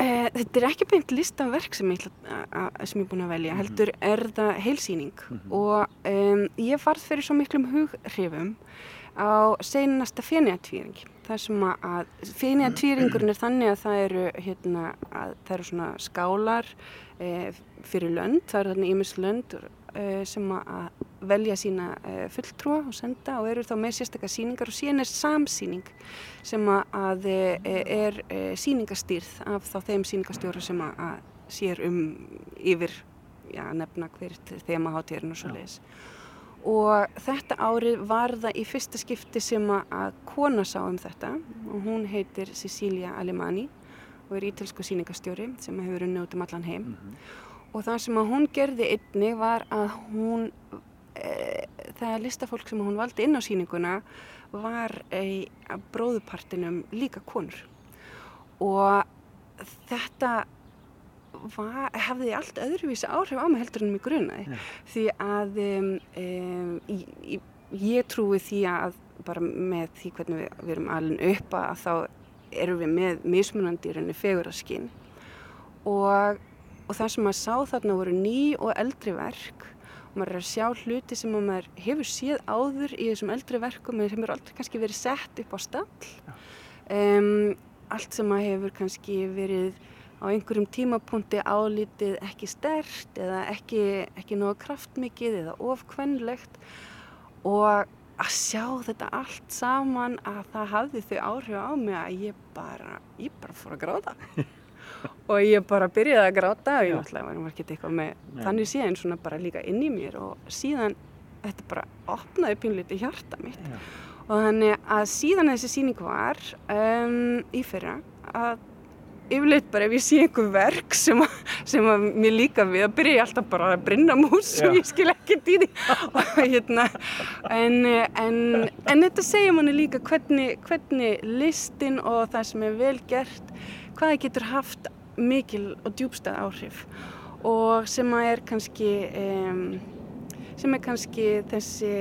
eh, þetta er ekki beint listaverk sem ég, sem ég er búin að velja, heldur er það heilsýning og um, ég varð fyrir svo miklum hughrifum á seinasta fenniatvíring. Það sem að, fenniatvíringurinn er þannig að það eru, hérna, að það eru svona skálar eh, fyrir lönd, það eru þarna ímis lönd eh, sem að velja sína eh, fulltrúa og senda og eru þá með sérstakar síningar og síðan er samsýning sem að, eh, er eh, sýningastýrð af þá þeim sýningastjóra sem að, sér um yfir já, nefna hver þema hátíðurinn og svo leiðis. Og þetta árið var það í fyrsta skipti sem að, kona sá um þetta og hún heitir Cecilia Alemani og er ítölsku sýningastjóri sem hefur unnið út um allan heim. Og það sem að hún gerði einni var að hún, það listafólk sem hún valdi inn á sýninguna var e, að bróðupartinum líka konur. Og þetta var, hefði allt öðruvísi áhrif á mig heldur en mig grunaði. Því að um, um, ég, trúi því að bara með því hvernig við, við erum alveg upp að þá erum við með mismunandi í rauninni feguraskinn og, og það sem maður sá þarna voru ný og eldri verk maður er að sjá hluti sem að maður hefur séð áður í þessum eldri verkum sem eru aldrei kannski verið sett upp á stall. Um, allt sem að hefur kannski verið á einhverjum tímapunkti álítið ekki stert eða ekki, ekki nógu kraftmikið eða ofkvennlegt og að sjá þetta allt saman að það hafði þau áhrif á mig að ég bara, ég bara fór að gráta [LAUGHS] [LAUGHS] og ég bara byrjaði að gráta og ég náttúrulega var ekki eitthvað með þannig síðan svona bara líka inn í mér og síðan þetta bara opnaði pínlítið hjarta mitt. Og þannig að síðan þessi sýning var um, í fyrra að yfirleitt bara ef ég sé einhver verk sem, að, sem að mér líka við að byrja ég alltaf bara að brinna mús Já. og ég skil ekkert í því. [LAUGHS] Og hérna en, en, en þetta segja manni líka hvernig, hvernig listin og það sem er vel gert hvað það getur haft mikil og djúbstæð áhrif og sem er kannski um, sem er kannski þessi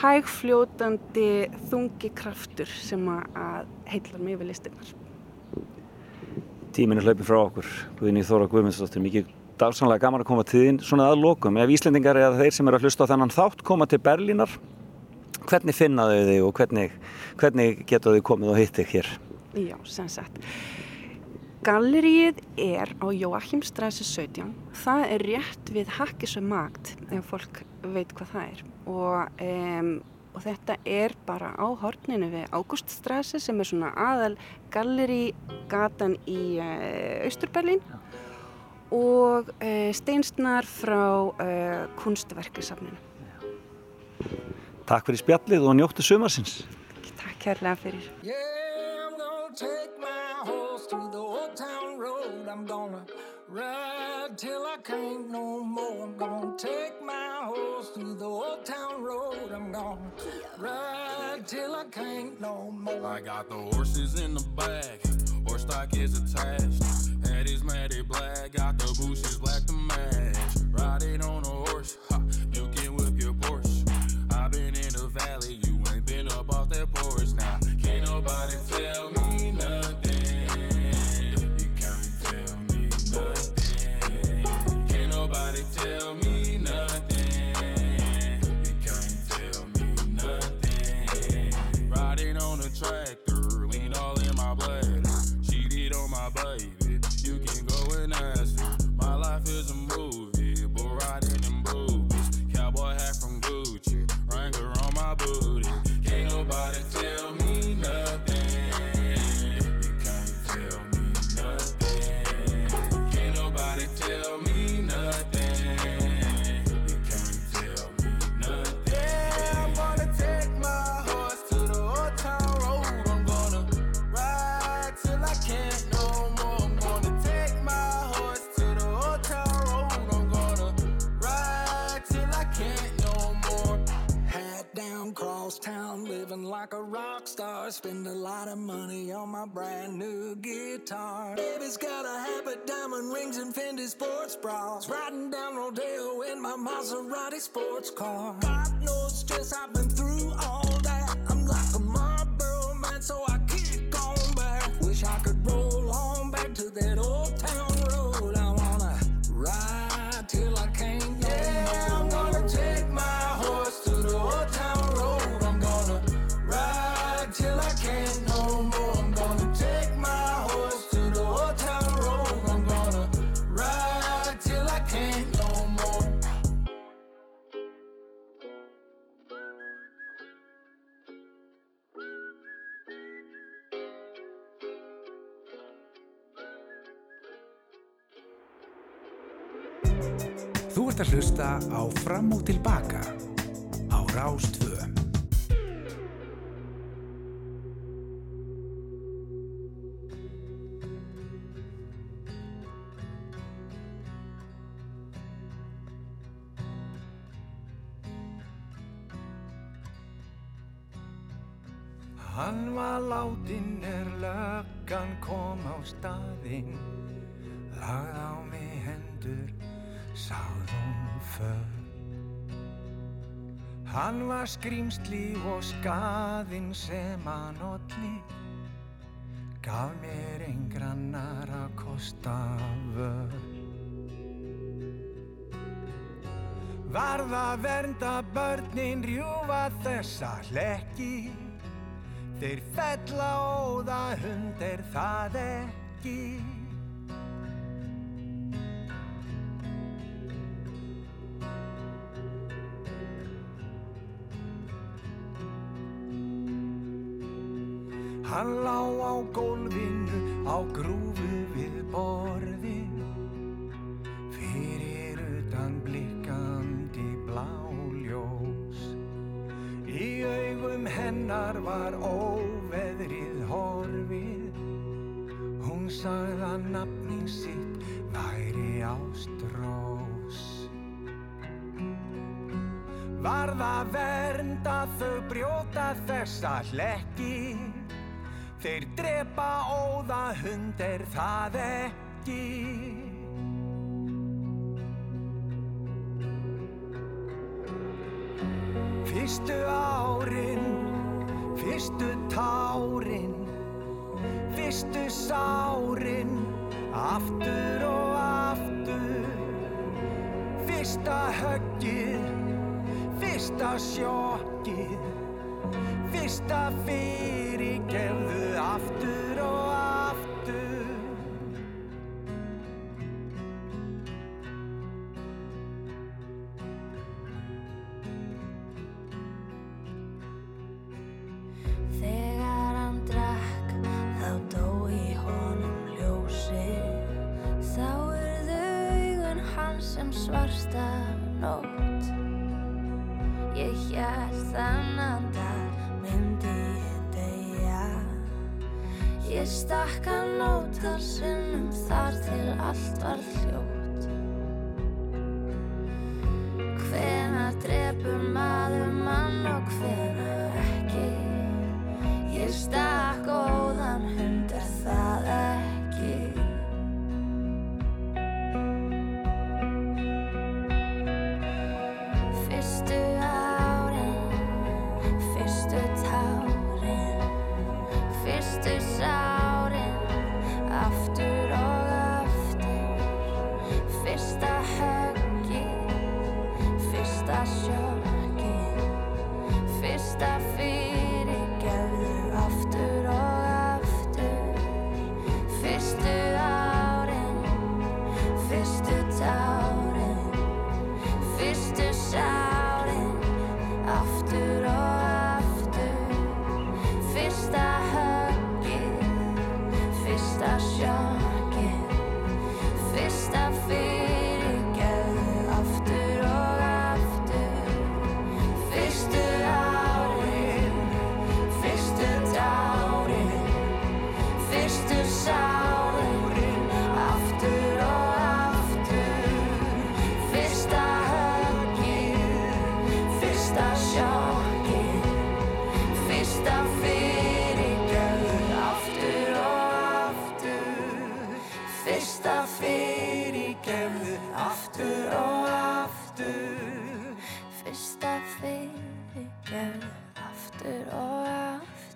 hægfljótandi þungi kraftur sem að, heillar mig við listinnar. Tíminn er hlaupið frá okkur, Guðni Þóra Guðmundsdóttir, mikið dásanlega gaman að koma til þín. Svona að lokum, ef Íslendingar eða þeir sem eru að hlusta á þennan þátt koma til Berlínar, hvernig finna þau þig og hvernig, hvernig geta þau komið og hitt þig hér? Já, sem sagt. Galleríið er á Jóachimstrasse 17. Það er rétt við Hakkisau Magd, ef fólk veit hvað það er. Og, um, og þetta er bara á horninu við Ágúststrasse sem er svona aðal gallerí gatan í uh, Austurberlín og uh, steinsnar frá uh, kunstverkisafninu. Takk fyrir spjallið og njóttu sumarsins. Takk kærlega fyrir. Take my horse to the old town road. I'm gonna ride till I can't no more. I'm gonna take my horse to the old town road. I'm gonna ride till I can't no more. I got the horses in the back, horse stock is attached. Head is matted black, got the bushes black to match. Riding on a bras. Riding down Rodeo in my Maserati sports car. God knows stress I've been Tilbaka á Rástvö. Hann var látin er löggan kom á staðinn Lagð á mig hendur, sagð hún för Hann var skrýmsli og skaðinn sem hann olli. Gaf mér engrannar að kosta vör Varða vernda börnin rjúfa þessa hlekki. Þeir fella óða hund er það ekki Hann lá á gólfinu á grúfu við borðin Fyrir utan blikkandi bláljós Í augum hennar var óveðrið horfið. Hún sagði að nafning sitt væri ástrós. Varða vernda þau brjóta þessa hlekki Þeir drepa óða hund er það ekki Fyrstu árin, fyrstu tárin, fyrstu sárin, aftur og aftur. Fyrsta höggið, fyrsta sjokkið, fyrsta fyrirgefðu aftur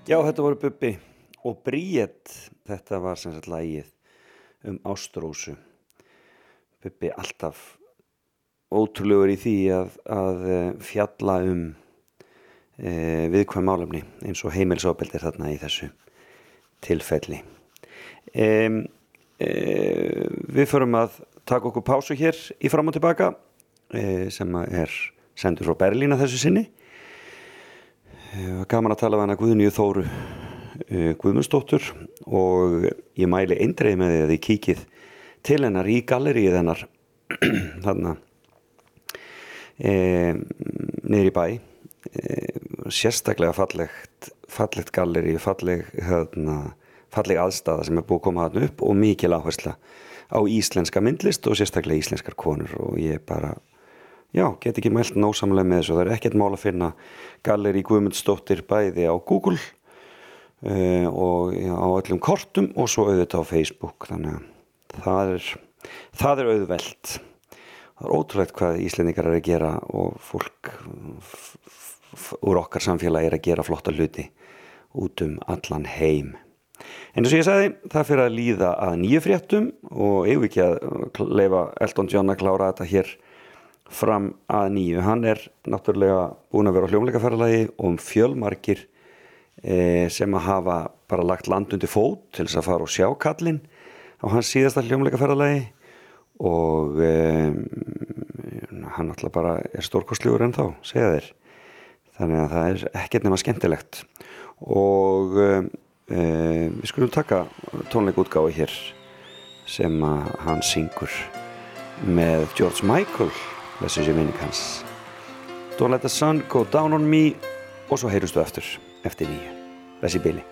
Já, þetta voru Bubbi og Bríett, þetta var sem sagt lagið um Ástrósu. Bubbi alltaf ótrúlegur í því að, að eh, fjalla um e, viðkvæm málefni eins og heimilsóbeldir þarna í þessu tilfelli. E, e, við förum að taka okkur pásu hér í fram og tilbaka sem er sendur frá Berlín að þessu sinni. Eh, gaman að tala við hana Guðnýju Þóru uh, Guðmundsdóttur og ég mæli eindreið með því að þið kíkið til hennar í galleríið hennar [CLEARS THROAT] þarna e, niður í bæ. E, sérstaklega fallegt fallegt gallerí, falleg hérna, falleg aðstæða sem er búið að koma þarna upp og mikil áhersla á íslenska myndlist og sérstaklega íslenskar konur og ég bara já, get ekki mælt násamlega með þessu. Það er ekkert mál að finna galleri Guðmundsdóttir bæði á Google uh, og já, á öllum kortum og svo auðvitað á Facebook. Þannig að það er það er auðvelt. Það er ótrúlegt hvað Íslendingar er að gera og fólk úr okkar samfélagi er að gera flotta hluti út um allan heim. En eins og ég sagði, það fyrir að líða að nýju fréttum og eigum ekki að leifa Elton John að klára þetta hér fram að nýju. Hann er náttúrulega búin að vera á hljómleikaferðalagi og um fjölmarkir e, sem að hafa bara lagt land undir fót til þess að fara og sjá kallinn á hans síðasta hljómleikaferðalagi og e, hann náttúrulega bara er stórkostlegur en þá, segja þeir. Þannig að það er ekkert nema skemmtilegt og e, e, við skulum taka tónleikútgáfi hér sem að hann syngur með George Michael minning hans Don't let the sun go down on me og svo heyrustu aftur eftir nýju. Blessi Bili.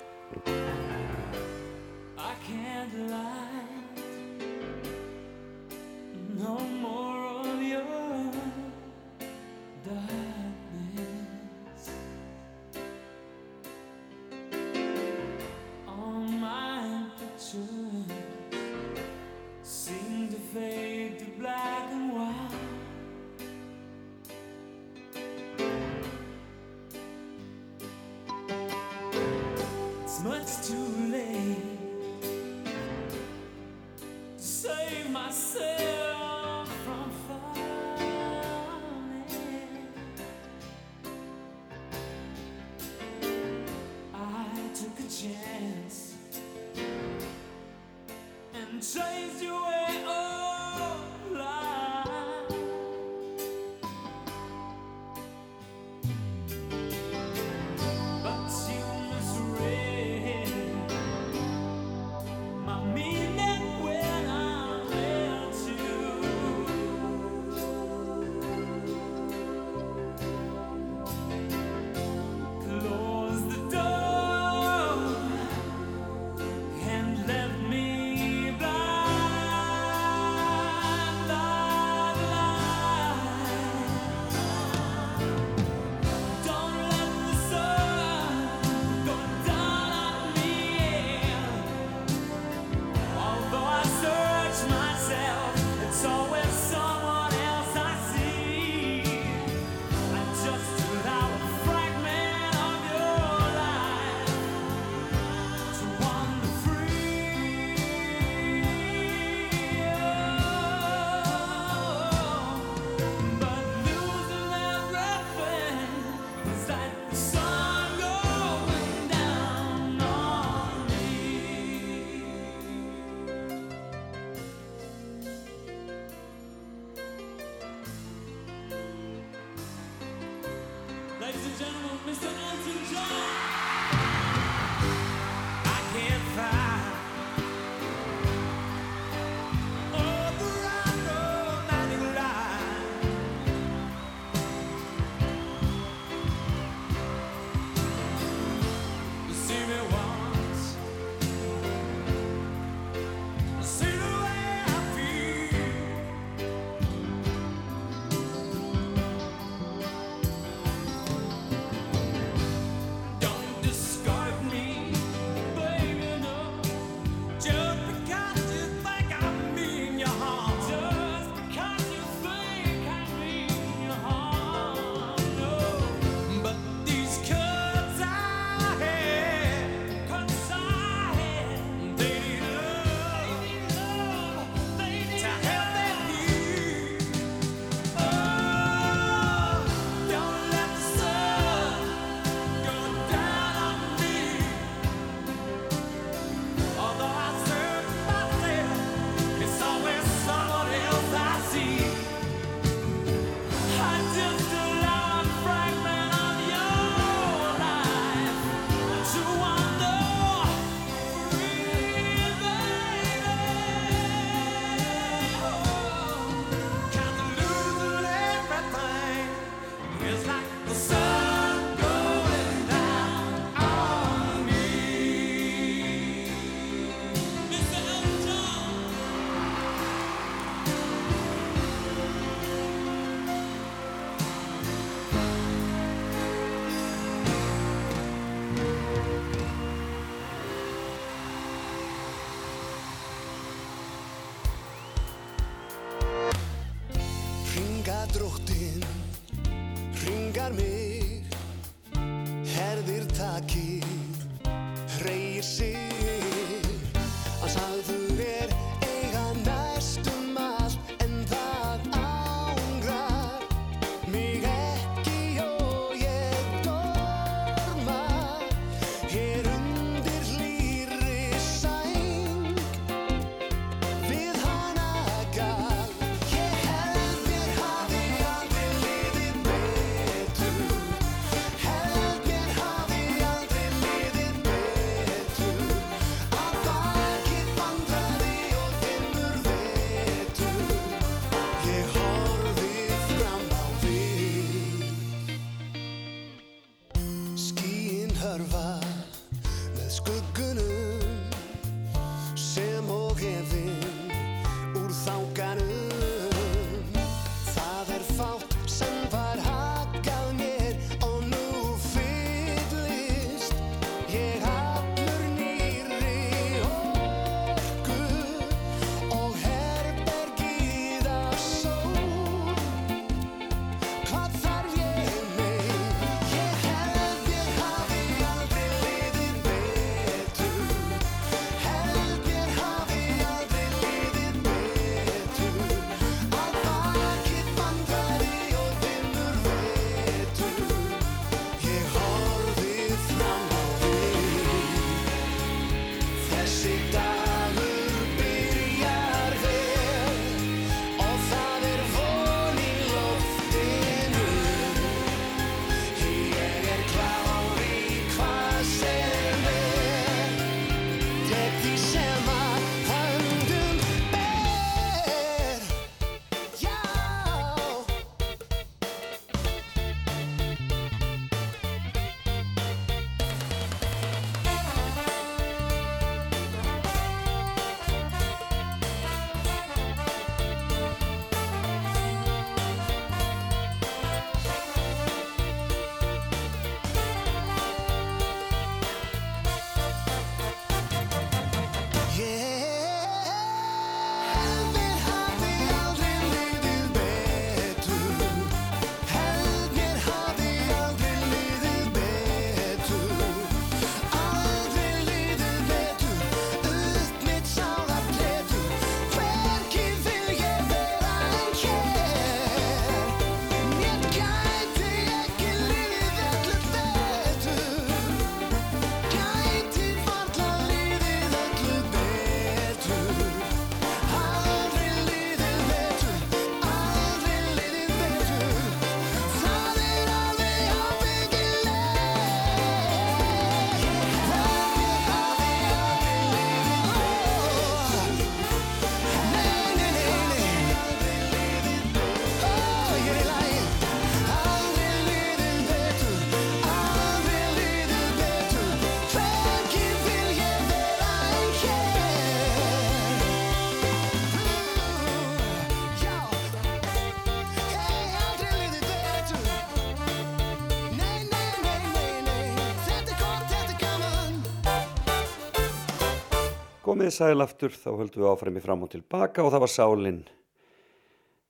Komið sæl aftur, þá höldum við áfram í fram og tilbaka og það var Sálin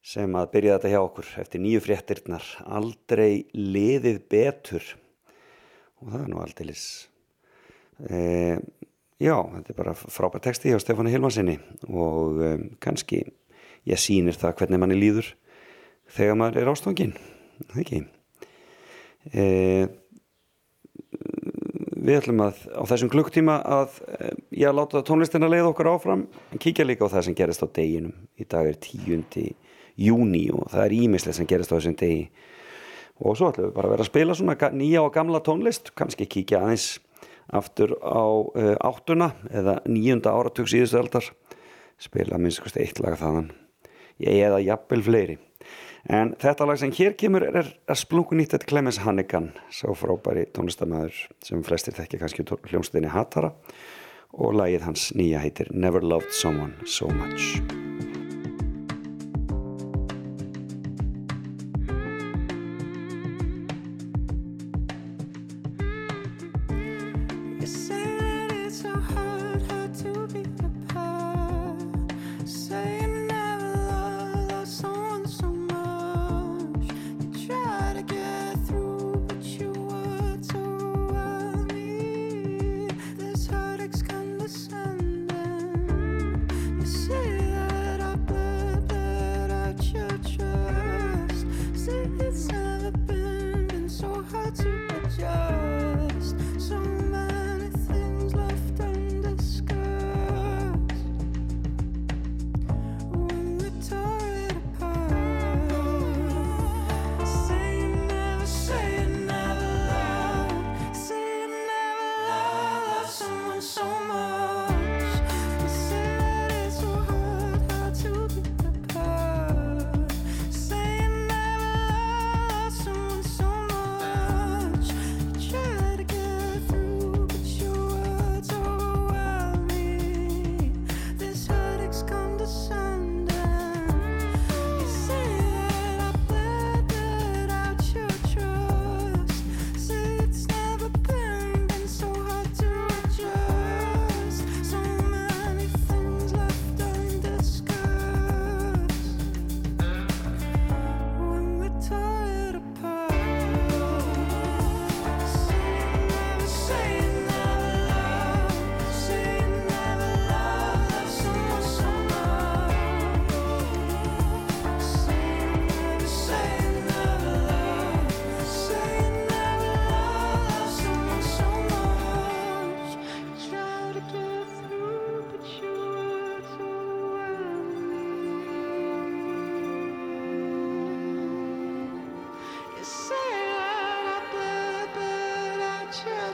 sem að byrja þetta hjá okkur eftir nýju fréttirnar, aldrei liðið betur og það er nú aldeilis. E, já, þetta er bara frábær texti hjá Stefáni Hilmarsinni og e, kannski ég sýnir það hvernig manni líður þegar maður er ástofanginn, það ekki. E, við ætlum að á þessum klukktíma að ég að láta tónlistina leið okkur áfram en kíkja líka á það sem gerist á deginum. Í dag er 10. júni og það er ímislegt sem gerist á þessum degi. Og svo ætlum við bara að vera að spila svona nýja og gamla tónlist kannski kíkja aðeins aftur á uh, áttuna eða níunda áratug síðustu aldar. Spila minnst eitt lag þaðan. Ég eða jafnvel fleiri en þetta lag sem hér kemur er, er splunkunýtt eftir Clemens Hannigan sá frábæri tónlistamæður sem flestir þekki kannski hljómsveitinni Hatara. Og lagið hans nýja heitir Never Loved Someone So Much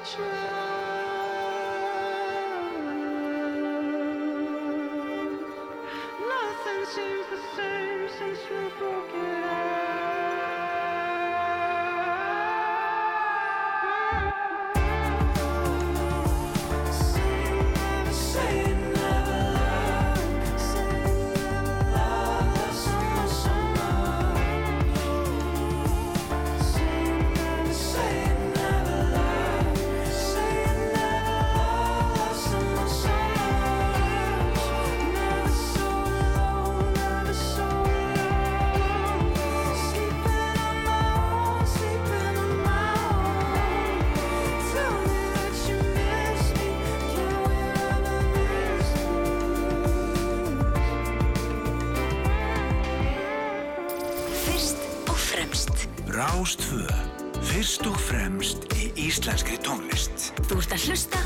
Nothing seems the same since we broke it out. íslenskri tónlist. Þú ert að hlusta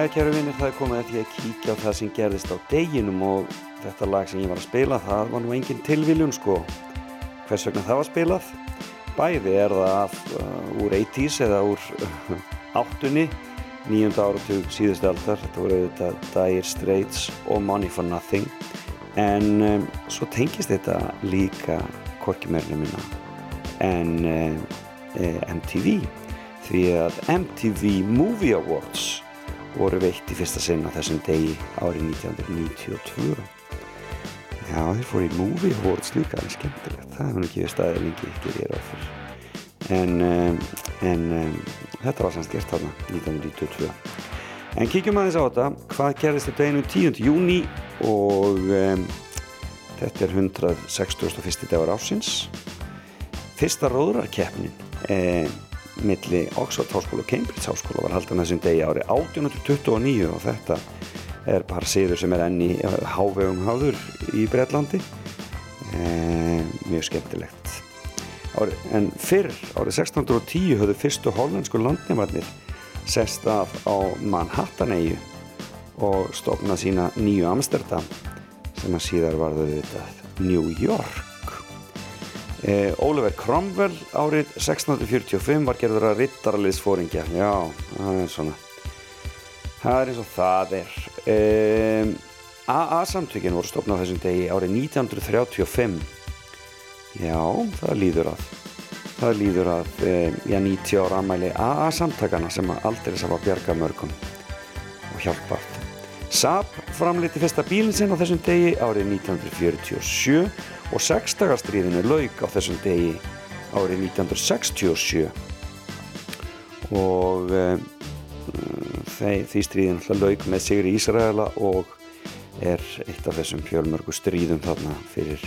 Já, kæru vinnir, það er komið að því að kíkja á það sem gerðist á deginum og þetta lag sem ég var að spila, það var nú engin tilviljun sko. Hvers vegna það var spilað? Bæði er það af, uh, úr 80s eða úr uh, áttunni, nýjunda áratug síðustu aldar. Þetta voru auðvitað Dire Straits og Money for Nothing. En um, svo tengist þetta líka korkimærni minna en um, eh, MTV. Því að MTV Movie Awards voru veitt í fyrsta sinn á þessum degi árið 1992. Já, þeir fóru í Movie Awards líka, alveg skemmtilegt. Það hefur ekki við staðið lengi, ekki ég ráð fyrir. En, um, en um, þetta var semst gert þarna 1992. En kíkjum aðeins á þetta, hvað gerðist þetta einu 10. júni og um, þetta er 161. dagar ásins. Fyrsta róðrarkeppnin eh, milli Oxford Háskóla og Cambridge Háskóla var haldan þessum degi árið 1829 og þetta er bara síður sem er enn í hávegum háður í Breitlandi e, mjög skemmtilegt. Ári, en fyrr árið 1610 höfðu fyrstu hollensku landnefnarnir sest af á Manhattan-eyju og stofnað sína nýju Amsterdam sem að síðar varðu New York Eh, Oliver Cromwell árið 1645 var gerður að rittaraliðsfóringja já, það er svona. Það er eins og það er. Eh, AA-samtökin voru stofnað þessum degi árið 1935 já, það líður að það líður að eh, já, 90 ára ammæli AA-samtakana sem aldrei sá að bjarga mörgum og hjálpað. Saab framleiti fyrsta bílinn sinn á þessum degi árið 1947 og sextagarstríðinu lauk á þessum degi árið 1967 og um, því, stríðin lauk með Sigri Ísraela og er eitt af þessum fjölmörgu stríðum þarna fyrir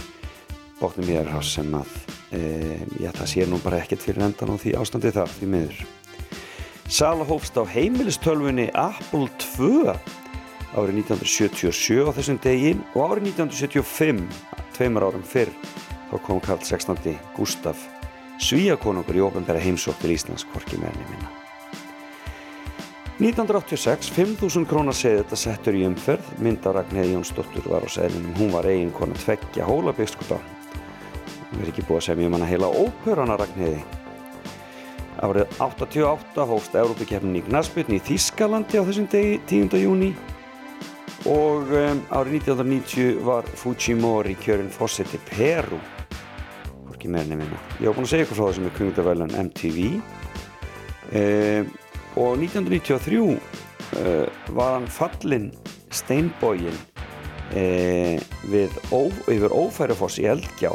bóknum Jæðarhás sem að um, já, það sé nú bara ekkert fyrir endan á því ástandi þar því miður. Sala hófst á heimilistölfunni Apple 2 árið 1977 á þessum degi og árið 1975, tveimur árum fyrr, þá kom Karl 16. Gustaf Svíakonungur í ofenbæra heimsók til Íslands korki meðinni minna. 1986, 5.000 krónar segði þetta settur í umferð, mynda Ragnhildi Jónsdóttur var á segðinum, hún var eigin konar tveggja hólabyggskupa. Hún er ekki búið að segja mjög manna heila óperana Ragnhildi. Árið 88 hófst Európa-kefnin í Gnarsbyrni í Þískalandi á þessum degi 10. júni og um, árið 1990 var Fujimori kjörinn fósetti Peru hvorki meirinn minna. Ég var búinn að segja ykkur frá þessum með kungdavelun MTV um, og 1993 uh, var hann fallinn steinbógin uh, við ó, yfir Ófærufoss í Eldgjá.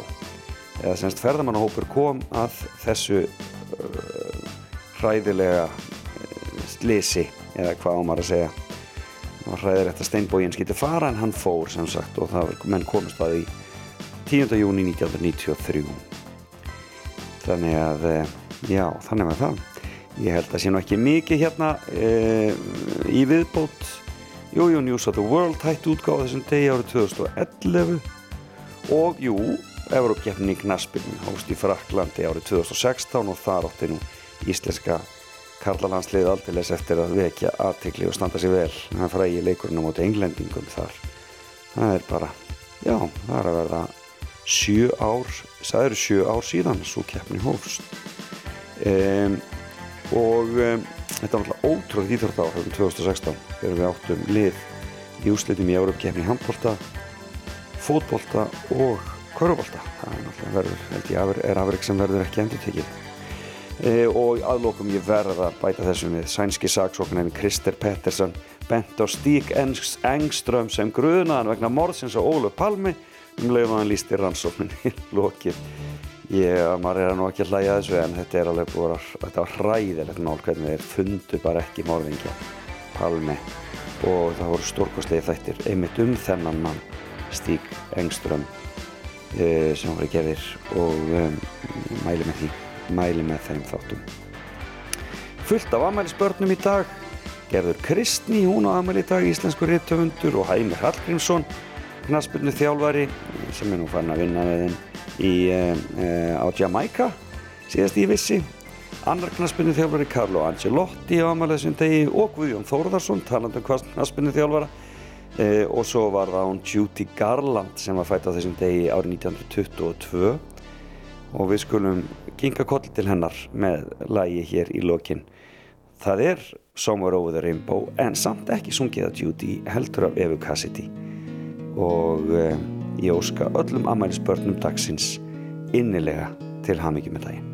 Eða semst ferðamannahópur kom að þessu uh, hræðilega slisi eða hvað ámar að segja það var hræðilegt að Steinbógin skilti fara en hann fór sem sagt og það var menn komist að í 10. júni 1993 þannig að já, þannig var það. Ég held að sé nú ekki mikið hérna e, í viðbót. Jújú News of the World hætti útgáð þessum degi árið 2011 og jú Evrópkeppnin í Knaspinu hóst í Fraklandi árið 2016 og þar átti nú íslenska karlalandslið aldeilis eftir að vekja aðtikli og standa sér vel. Það frægi leikurinn á móti englendingum þar. Það er bara já, það er að verða sjö ár það eru sjö ár síðan svo keppni hófst. Um, og um, þetta var náttúrulega ótrúið íþrótt ár 2016 þegar við áttum lið í úslitum í Európkeppni í handbólta fótbólta og körubólta það er náttúrulega verður, held ég, er afreg sem verður ekki endur tekið og aðlokum ég verða að bæta þessum við sænski saksóknarinn Krister Pettersson. Bent á Stík Engström sem gruðnaðan vegna morðsins á Óluf Palmi um leiðum að hann lísti rannsókninni [LAUGHS] lokið. Ég, maður er að nú ekki að hlæja þessu en þetta er alveg búið að hræðilegt mál hvernig þeir fundu bara ekki morðingja Palmi og það voru stórkostlegi þættir einmitt um þennan mann Stík Engström e, sem voru gerðir og um, mæli með því mæli með þeim þáttum. Fullt af amælisbörnum í dag, Gerður Kristni, hún á amæli í dag, íslensku rittöfundur og Hæmi Hallgrímsson, knaspurnu þjálfari sem er nú farin að vinna með henn eh, eh, á Jamaica síðast í vissi. Annar knaspinu þjálfari Karlo Angelotti á aðmælaðisum degi og Guðjón Þórðarsson, talandu um knaspinu þjálfara e, og svo var það án Judy Garland sem var fætt á þessum degi árið 1922 og við skulum kinga koll til hennar með lægi hér í lokin. Það er Somewhere Over the Rainbow en samt ekki sungið að Judy heldur af Evu Cassidy. Og eh, ég óska öllum amælisbörnum dagsins innilega til hamingi með daginn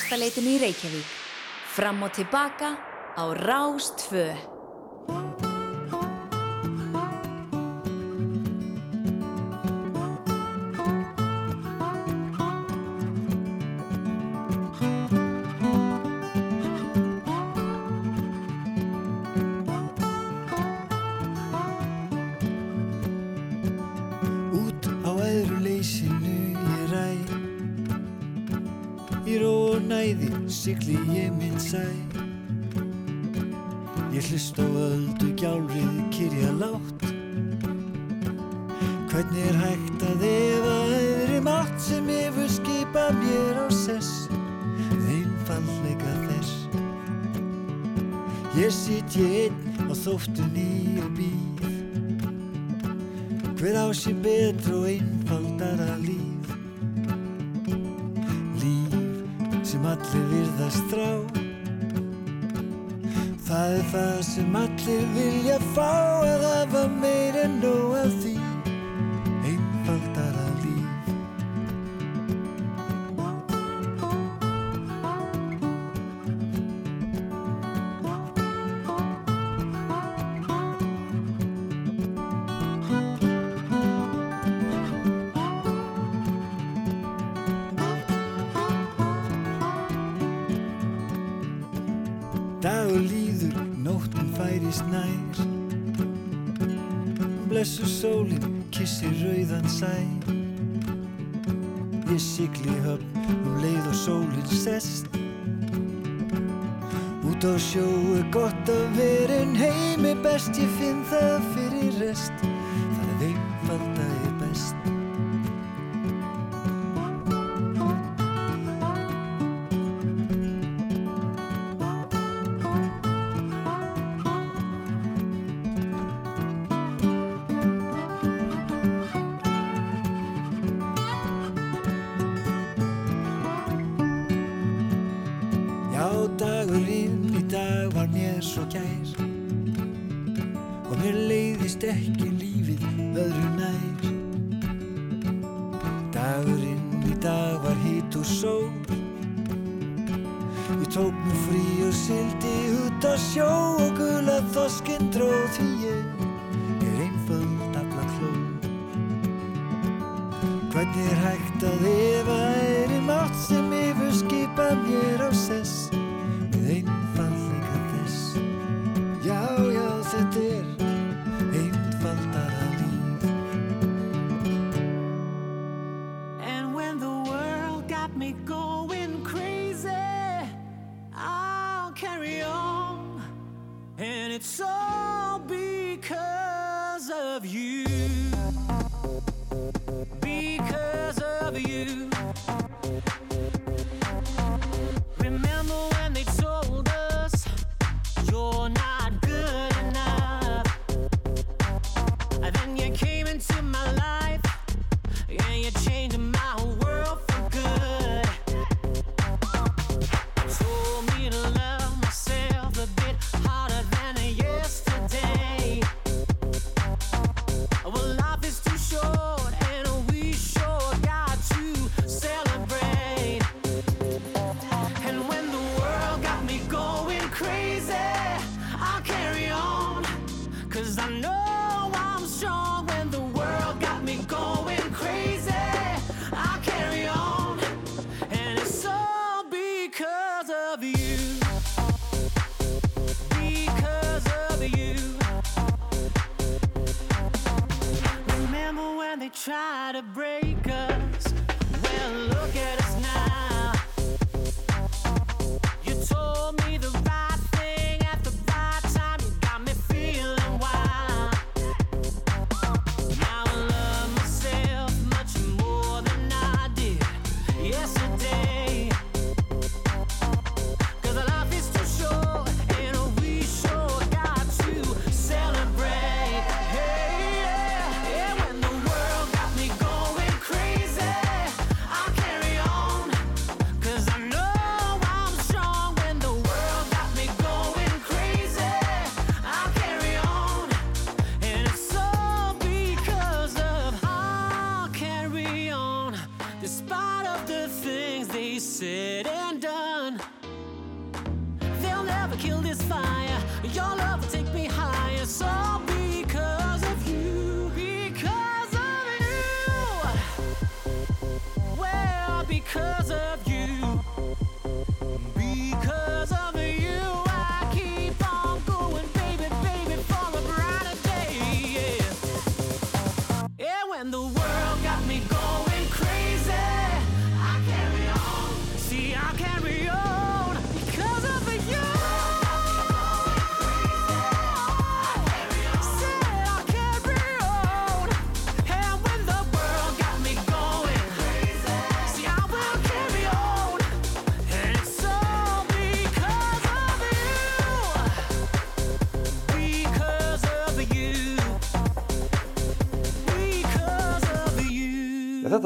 ástaleitinu í Reykjavík. Fram og tilbaka á Rástföð. því ég minn sætt Ég hlust á öldu gjálrið kyrja látt Hvernig er hægt að efa öðrum átt sem yfir skipa mér á sess? Einfallega þess. Ég sitt ég einn á þóftu ný og býð. Hver á sér betra og einfaldara líf? sem allir virðast rá Það er það sem allir vilja fá að hafa meira en nóg af því. strong.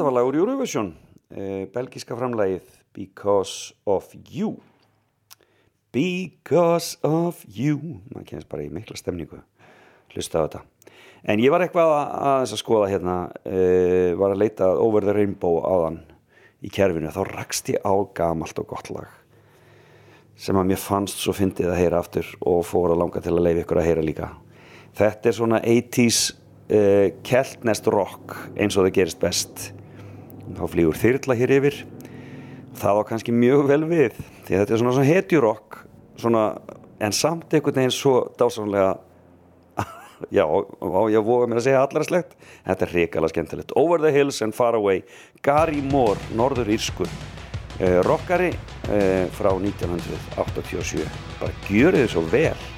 Þetta var lag úr Eurovision, uh, belgiska framlagið Because of You. Because of You. Man kennst bara í mikla stemningu. Hlusta á þetta. En ég var eitthvað að, að, að skoða hérna, uh, var að leita Over the Rainbow áðan í kerfinu. Þá rakst ég á gamalt og gott lag sem að mér fannst svo fyndið að heyra aftur og fór að langa til að leiða ykkur að heyra líka. Þetta er svona 80s uh, keltnest rock eins og það gerist best. Þá flýgur þyrla hér yfir. Það á kannski mjög vel við því þetta er svona, svona hetjurokk en samt einhvern veginn svo dásamlega [LAUGHS] já, og ég voga mér að segja allra slegt þetta er hrikalega skemmtilegt. Over the Hills and Far Away Gary Moore, norður írskur. Uh, rockari uh, frá 1987 bara gjörið þið svo vel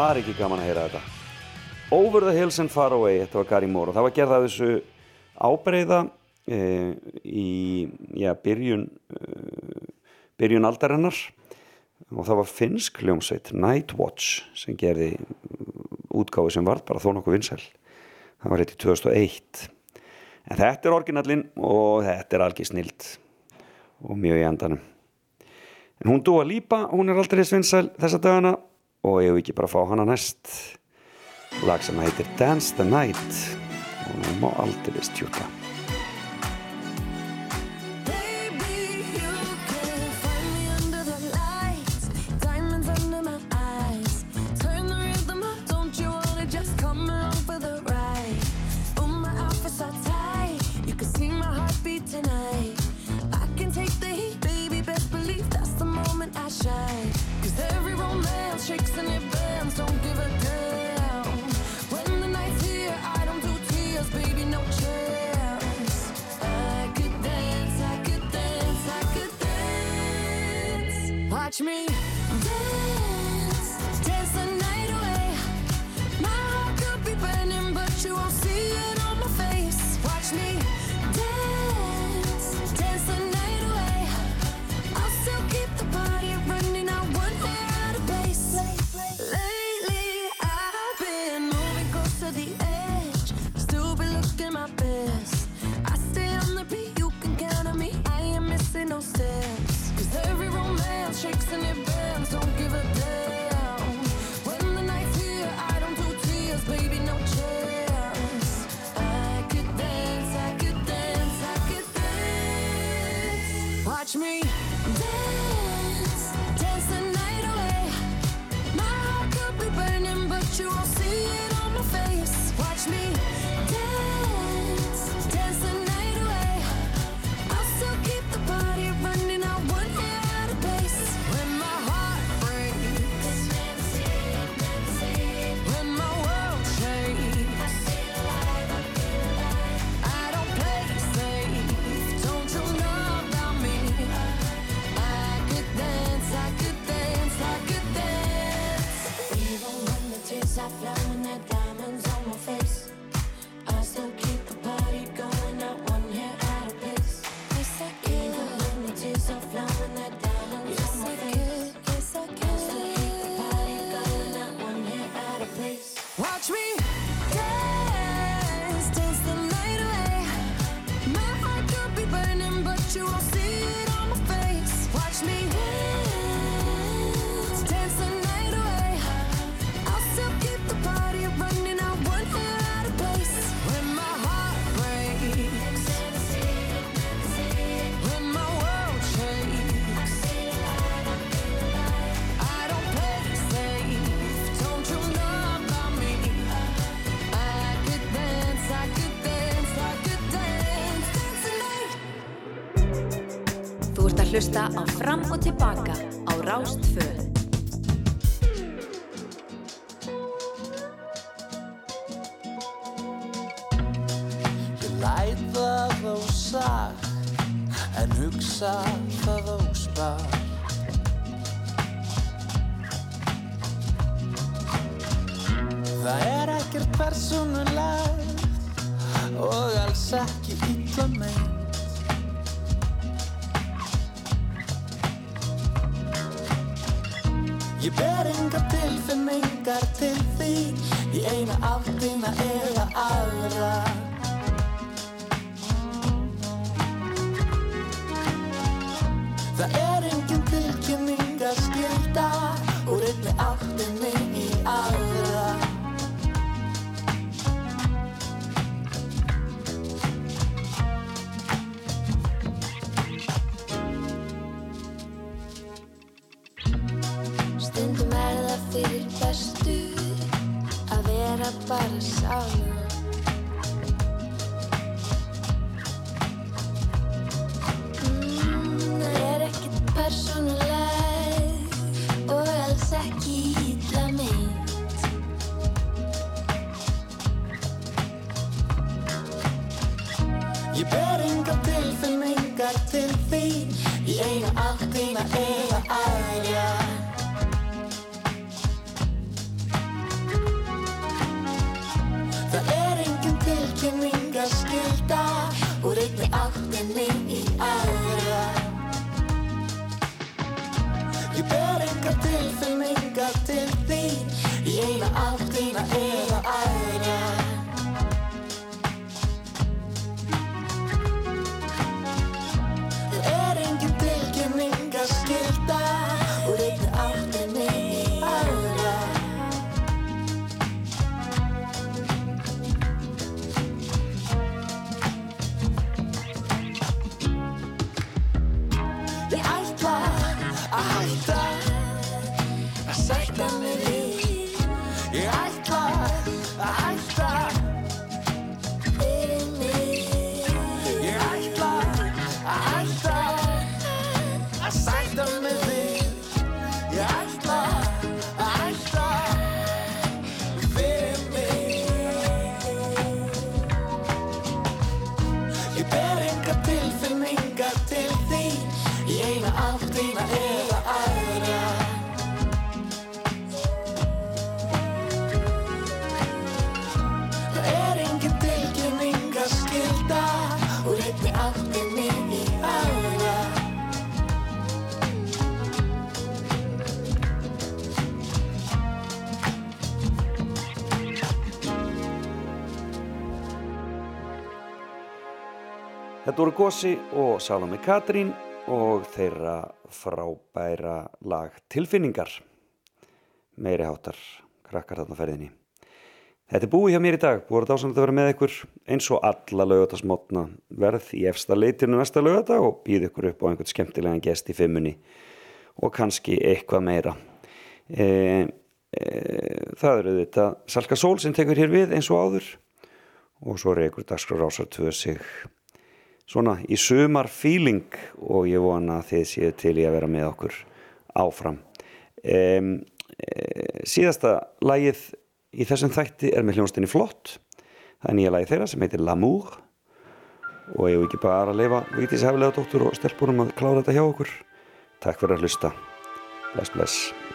var ekki gaman að heyra þetta. Over the hills and far away, þetta var Gary Moore og það var gerðað þessu ábreyða e, eh, í já, byrjun, e, byrjun aldarinnar og það var finsk hljómsveit Nightwatch sem gerði útgáfi sem var bara þó nokkuð vinsel. Það var hitt í 2001. En þetta er orginallinn og þetta er algið snild og mjög í endanum. En hún dó að lípa, hún er aldrei svinsæl þessa dagana og ég vil ekki bara fá hana næst? Lag sem heitir Dance the Night. Og hún má aldrei stjúta watch me. fram og tilbaka. Ég ber enga tilfinningar til þín. Í eina áttina eða Gossi og Salome Katrín og þeirra frábæra lag Tilfinningar. Meiri háttar, krakkar þarna ferðinni. Þetta er búið hjá mér í dag, búið að dásanlega að vera með ykkur eins og alla laugatasmotna verð í efsta leitinu næsta laugadag og býð ykkur upp á einhvern skemmtilegan gest í fimmunni og kannski eitthvað meira. E, e, það eru þetta Salka Sól sem tekur hér við eins og áður og svo ykkur dagskrá rásar tvö sig svona í sumar feeling og ég vona að þið séu til í að vera með okkur áfram. Um, síðasta lagið í þessum þætti er með hljónstinni flott. Það er nýja lagið þeirra sem heitir L'amour. Og ég vil ekki bara að leifa Vigdís Heflega dóttur og stelpunum að klára þetta hjá okkur? Takk fyrir að hlusta. Bless bless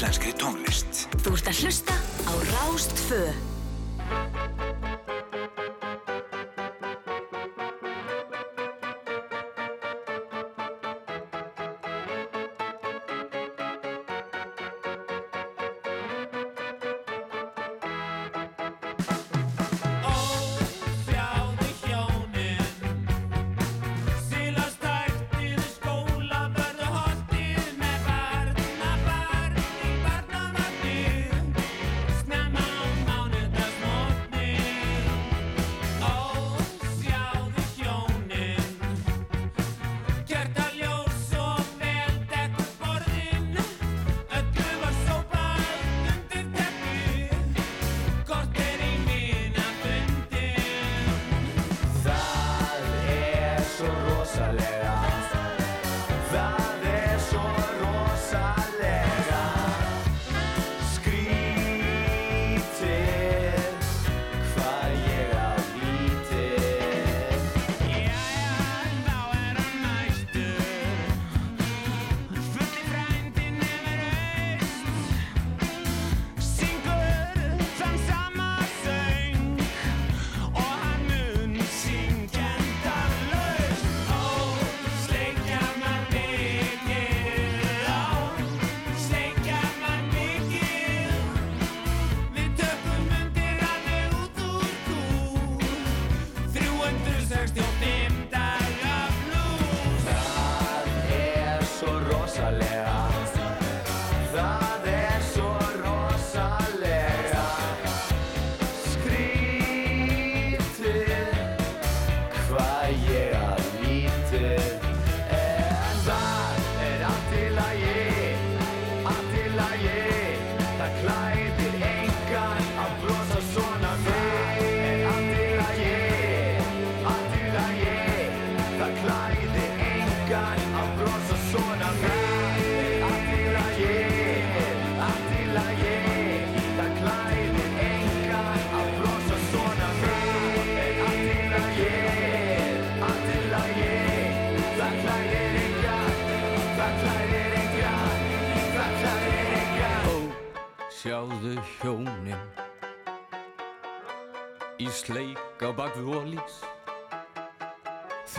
íslenskri tónlist. Þú ert að hlusta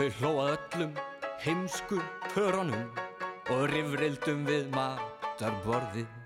Þau hlóað öllum heimsku hörunum og rifrildum við matarborðið.